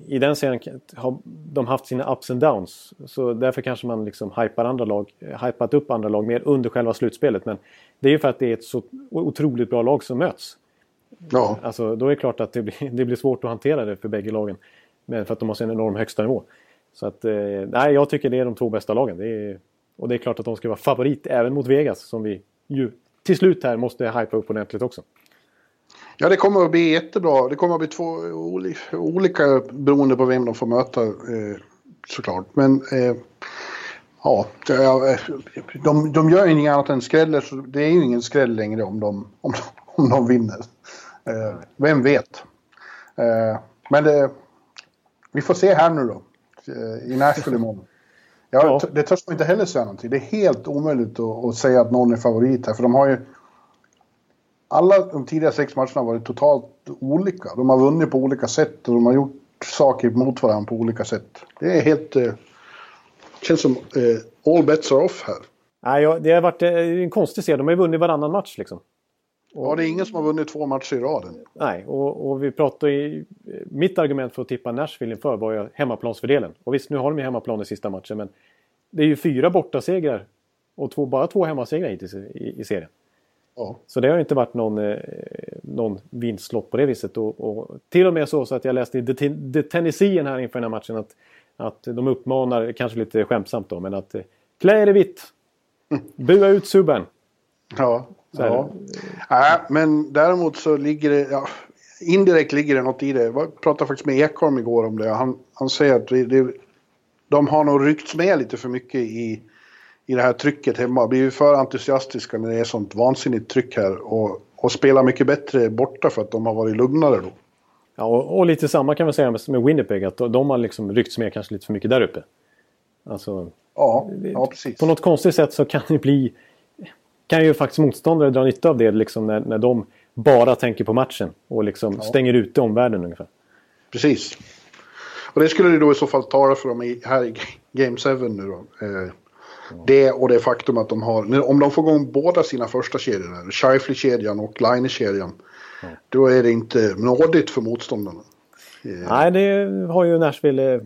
S1: i den serien har de haft sina ups and downs. Så därför kanske man liksom hypar andra lag, hypat upp andra lag mer under själva slutspelet. Men det är ju för att det är ett så otroligt bra lag som möts. Ja. Alltså, då är det klart att det blir, det blir svårt att hantera det för bägge lagen. Men för att de har sin enorm högsta nivå. Så att, eh, nej, jag tycker det är de två bästa lagen. Det är, och det är klart att de ska vara favorit även mot Vegas som vi ju till slut här måste hypa upp ordentligt också.
S2: Ja, det kommer att bli jättebra. Det kommer att bli två olika beroende på vem de får möta eh, såklart. Men eh, ja, de, de gör ju inget annat än skräller så det är ju ingen skräll längre om de, om, om de vinner. Eh, vem vet? Eh, men det, vi får se här nu då. Eh, I Nashville imorgon. Ja, ja. Det törs man inte heller säga någonting. Det är helt omöjligt att, att, säga att någon är favorit här. För de har ju... Alla de tidigare sex matcherna har varit totalt olika. De har vunnit på olika sätt och de har gjort saker mot varandra på olika sätt. Det är helt... Eh, känns som eh, all bets are off här.
S1: Nej, ja, det har varit en konstig serie. De har ju vunnit varannan match liksom.
S2: Och, ja, det är ingen som har vunnit två matcher i raden.
S1: Nej, och, och vi pratade i... Mitt argument för att tippa Nashville inför var ju hemmaplansfördelen. Och visst, nu har de ju hemmaplan i sista matchen, men det är ju fyra bortasegrar och två, bara två hemmasegrar hittills i, i serien. Ja. Så det har inte varit någon, eh, någon vinstlott på det viset. Och, och, till och med så, så att jag läste i The, The Tennessee här inför den här matchen att, att de uppmanar, kanske lite skämtsamt då, men att klä er i vitt. Bua ut subben.
S2: Ja. Ja. ja. men däremot så ligger det... Ja, indirekt ligger det något i det. Jag pratade faktiskt med Ekholm igår om det. Han, han säger att det, de har nog ryckts med lite för mycket i, i det här trycket hemma. Blivit för entusiastiska när det är sånt vansinnigt tryck här. Och, och spelar mycket bättre borta för att de har varit lugnare då.
S1: Ja, och, och lite samma kan man säga med Winnipeg. Att de har liksom ryckts med kanske lite för mycket där uppe. Alltså,
S2: ja, ja, precis.
S1: På något konstigt sätt så kan det bli kan ju faktiskt motståndare dra nytta av det liksom när, när de bara tänker på matchen och liksom ja. stänger ute omvärlden ungefär.
S2: Precis. Och det skulle det då i så fall tala för dem i, här i Game 7 nu då. Eh, det och det faktum att de har, om de får igång båda sina första kedjor, Shifley-kedjan och Line-kedjan, ja. då är det inte nådigt för motståndarna.
S1: Eh, Nej, det har ju Nashville eh,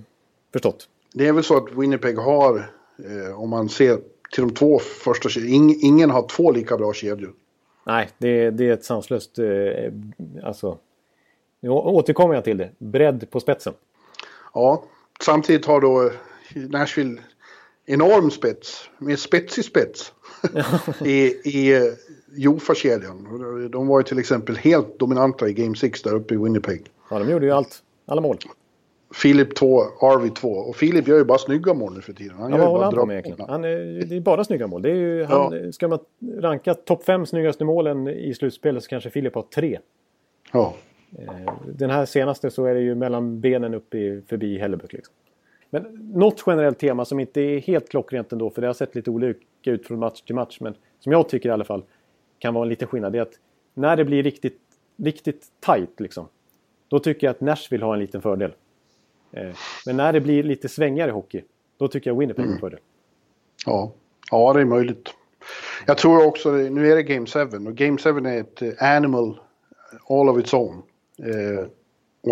S1: förstått.
S2: Det är väl så att Winnipeg har, eh, om man ser till de två första kedjorna. ingen har två lika bra kedjor.
S1: Nej, det, det är ett sanslöst... Eh, alltså, nu återkommer jag till det. Bredd på spetsen.
S2: Ja, samtidigt har då Nashville enorm spets. Med spetsig spets. I, i uh, Jofa-kedjan. De var ju till exempel helt dominanta i Game 6 där uppe i Winnipeg.
S1: Ja, de gjorde ju allt. Alla mål.
S2: Filip 2, Arvi 2. Och Filip gör ju bara snygga mål nu för tiden.
S1: Han ja, vad håller han på med? Han är, det är bara snygga mål. Det är ju, han, ja. Ska man ranka topp 5 snyggaste målen i slutspelet så kanske Filip har tre.
S2: Ja.
S1: Eh, den här senaste så är det ju mellan benen upp i, förbi Hellebuck. Liksom. Men något generellt tema som inte är helt klockrent ändå, för det har sett lite olika ut från match till match, men som jag tycker i alla fall kan vara en liten skillnad, det är att när det blir riktigt, riktigt tight liksom, då tycker jag att Nashville har en liten fördel. Eh, men när det blir lite svängigare hockey, då tycker jag Winnipeg mm. för det.
S2: Ja. ja, det är möjligt. Jag tror också, nu är det Game 7 och Game 7 är ett eh, animal all of its own. Eh,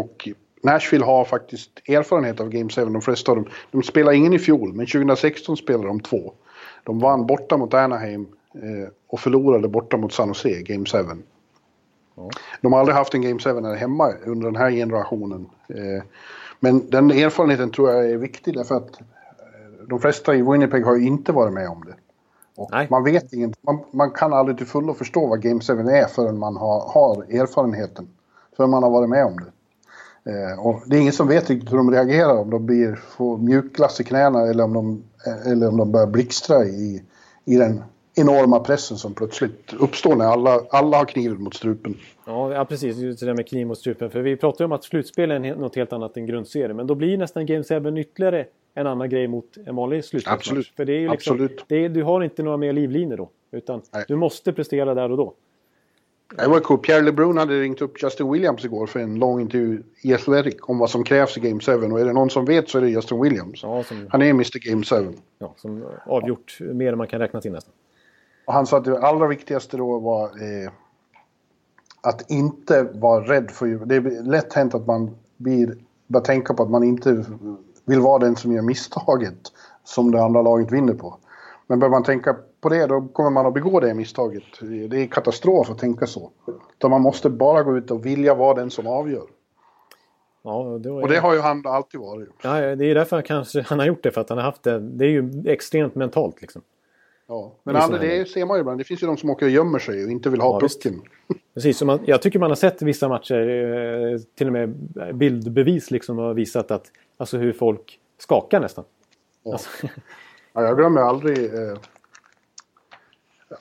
S2: och Nashville har faktiskt erfarenhet av Game 7, de flesta av dem. De spelade ingen i fjol, men 2016 spelade de två. De vann borta mot Anaheim och förlorade borta mot San Jose, Game 7. Ja. De har aldrig haft en Game 7 här hemma under den här generationen. Men den erfarenheten tror jag är viktig därför att eh, de flesta i Winnipeg har ju inte varit med om det. Och man vet inget, man, man, kan aldrig till fullo förstå vad Game 7 är förrän man har, har erfarenheten. Förrän man har varit med om det. Eh, och det är ingen som vet riktigt hur de reagerar, om de blir, får mjukglass i knäna eller om de, eh, eller om de börjar blixtra i, i den enorma pressen som plötsligt uppstår när alla, alla har kniven mot strupen.
S1: Ja, ja precis. Just det där med kniv mot strupen. För vi pratar ju om att slutspel är något helt annat än grundserie. Men då blir nästan Game 7 ytterligare en annan grej mot en vanlig slutspelsmatch.
S2: Absolut.
S1: För det är ju liksom,
S2: Absolut.
S1: Är, du har inte några mer livlinor då. Utan Nej. du måste prestera där och då.
S2: Det var cool. Pierre LeBrun hade ringt upp Justin Williams igår för en lång intervju i Athletic om vad som krävs i Game 7. Och är det någon som vet så är det Justin Williams.
S1: Ja, som,
S2: Han är Mr Game 7.
S1: ja, som avgjort mer än man kan räkna till nästan.
S2: Och han sa att det allra viktigaste då var eh, att inte vara rädd för... Det är lätt hänt att man blir, börjar tänka på att man inte vill vara den som gör misstaget som det andra laget vinner på. Men börjar man tänka på det då kommer man att begå det misstaget. Det är katastrof att tänka så. Utan man måste bara gå ut och vilja vara den som avgör.
S1: Ja, är...
S2: Och det har ju han alltid varit.
S1: ja, det är därför han, kanske, han har gjort det. För att han har haft det. Det är ju extremt mentalt liksom.
S2: Ja. Men
S1: här.
S2: det ser man ju ibland. Det finns ju de som åker och gömmer sig och inte vill ha
S1: Ja, visst.
S2: pucken.
S1: Precis, man, jag tycker man har sett vissa matcher, eh, till och med bildbevis liksom har visat att alltså hur folk skakar nästan.
S2: Ja.
S1: Alltså,
S2: Ja, jag glömmer aldrig... Eh,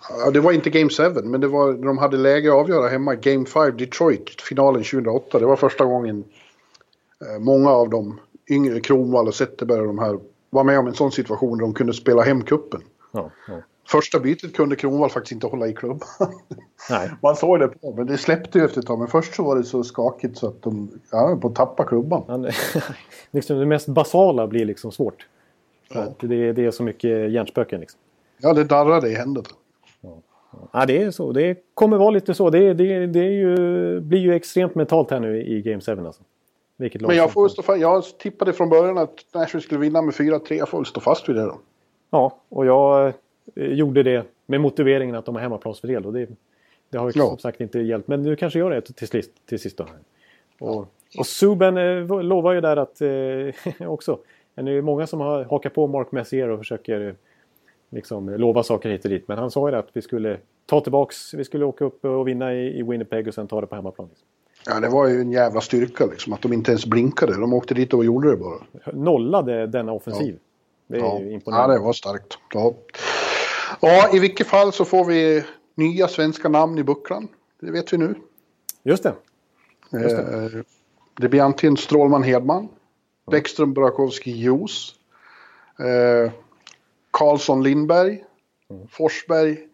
S2: ja, det var inte Game 7, men det var när de hade läge att avgöra hemma. Game 5, Detroit, finalen 2008. Det var första gången eh, många av de yngre, Kronwall och Zetterberg och de här, var med om en sån situation där de kunde spela hem kuppen.
S1: Ja, ja.
S2: Första bytet kunde Kronwall faktiskt inte hålla i klubban.
S1: Nej,
S2: Man såg det på, men det släppte ju efter ett tag. Men först så var det så skakigt så att de ja, på att tappa klubban.
S1: han, liksom det mest basala blir liksom svårt.
S2: Ja.
S1: det, det är så mycket hjärnspöken. Liksom.
S2: Ja, det darrade i händerna.
S1: Ja, det är så. Det kommer vara lite så. Det, det, det ju, blir ju extremt mentalt här nu i Game 7. Alltså. Vilket
S2: Men jag får stå fast. Jag tippade från början att Nashville skulle vinna med 4-3. Jag får väl stå fast vid det då.
S1: Ja, och jag eh, gjorde det med motiveringen att de har hemmaplansfördel. Och det, det har ju
S2: Ja.
S1: som sagt inte hjälpt. Men du kanske gör det till sist. Till sist då. Och, och Subban eh, lovar ju där att eh, också. Det är ju många som har hakat på Mark Messier och försöker eh, liksom, lova saker hit och dit. Men han sa ju att vi skulle ta tillbaks. Vi skulle åka upp och vinna i, i Winnipeg och sen ta det på hemmaplan. Liksom.
S2: Ja, det var ju en jävla styrka liksom. Att de inte ens blinkade. De åkte dit och gjorde det bara.
S1: Nollade denna offensiv. Det är
S2: Ja,
S1: ju
S2: ja
S1: imponerande.
S2: det var starkt. Ja. ja, i vilket fall så får vi nya svenska namn i bucklan. Det vet vi nu.
S1: Just det. Just det.
S2: Eh, det blir antingen Strålman Hedman, Bäckström Burakovsky Jos, eh, Karlsson Lindberg,
S1: Mm.
S2: Forsberg,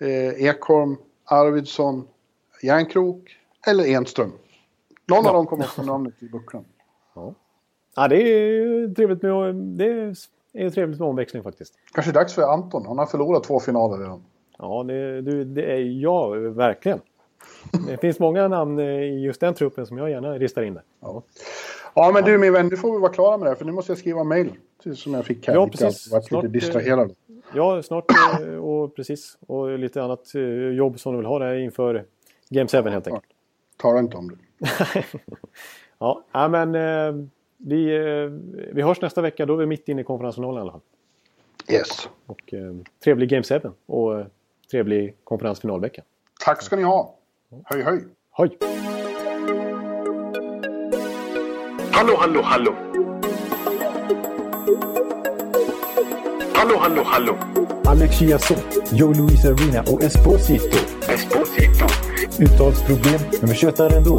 S2: eh, Ekholm, Arvidsson, Järnkrok eller Enström. Någon av dem kommer att få namnet i bucklan.
S1: Ja, det är trevligt med, det är ju trevligt med omväxling faktiskt.
S2: Kanske dags för Anton. Han har förlorat två finaler redan.
S1: Ja, det, du, det är jag verkligen. Det finns många namn eh, i just den truppen som jag gärna ristar in där.
S2: Ja. ja, men du min vän, nu får vi vara klara med det här. För nu måste jag skriva mail till- som jag fick här.
S1: Ja, precis.
S2: Jag varit lite
S1: Snart, eh,
S2: distraherad.
S1: Ja, snart eh, och precis. Och lite annat jobb som du vill ha där inför Game 7 helt enkelt.
S2: Tala inte om det.
S1: Ja, ja men vi, eh, vi hörs nästa vecka. Då är vi mitt inne i konferensfinalen i alla fall.
S2: Yes.
S1: Och eh, trevlig Game 7 och eh, trevlig konferensfinalvecka.
S2: Tack ska ni ha. Höj, höj.
S1: Hoj!
S4: Hallå, hallå, hallå. Hallå, hallå, hallå.
S5: Alex Chiazot, Joe Luis Arena och Esposito.
S4: Esposito.
S5: Uttalsproblem, men vi tjötar ändå.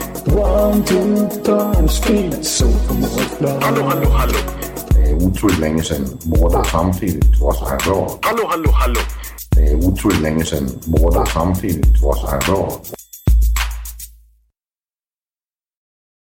S5: One, two, three, speed, so
S4: Hallå, hallå, hallå.
S6: Det är otroligt länge sedan båda samtidigt var så här bra.
S4: Hallå, hallå, hallå.
S6: Det är otroligt länge sedan båda samtidigt var så här bra.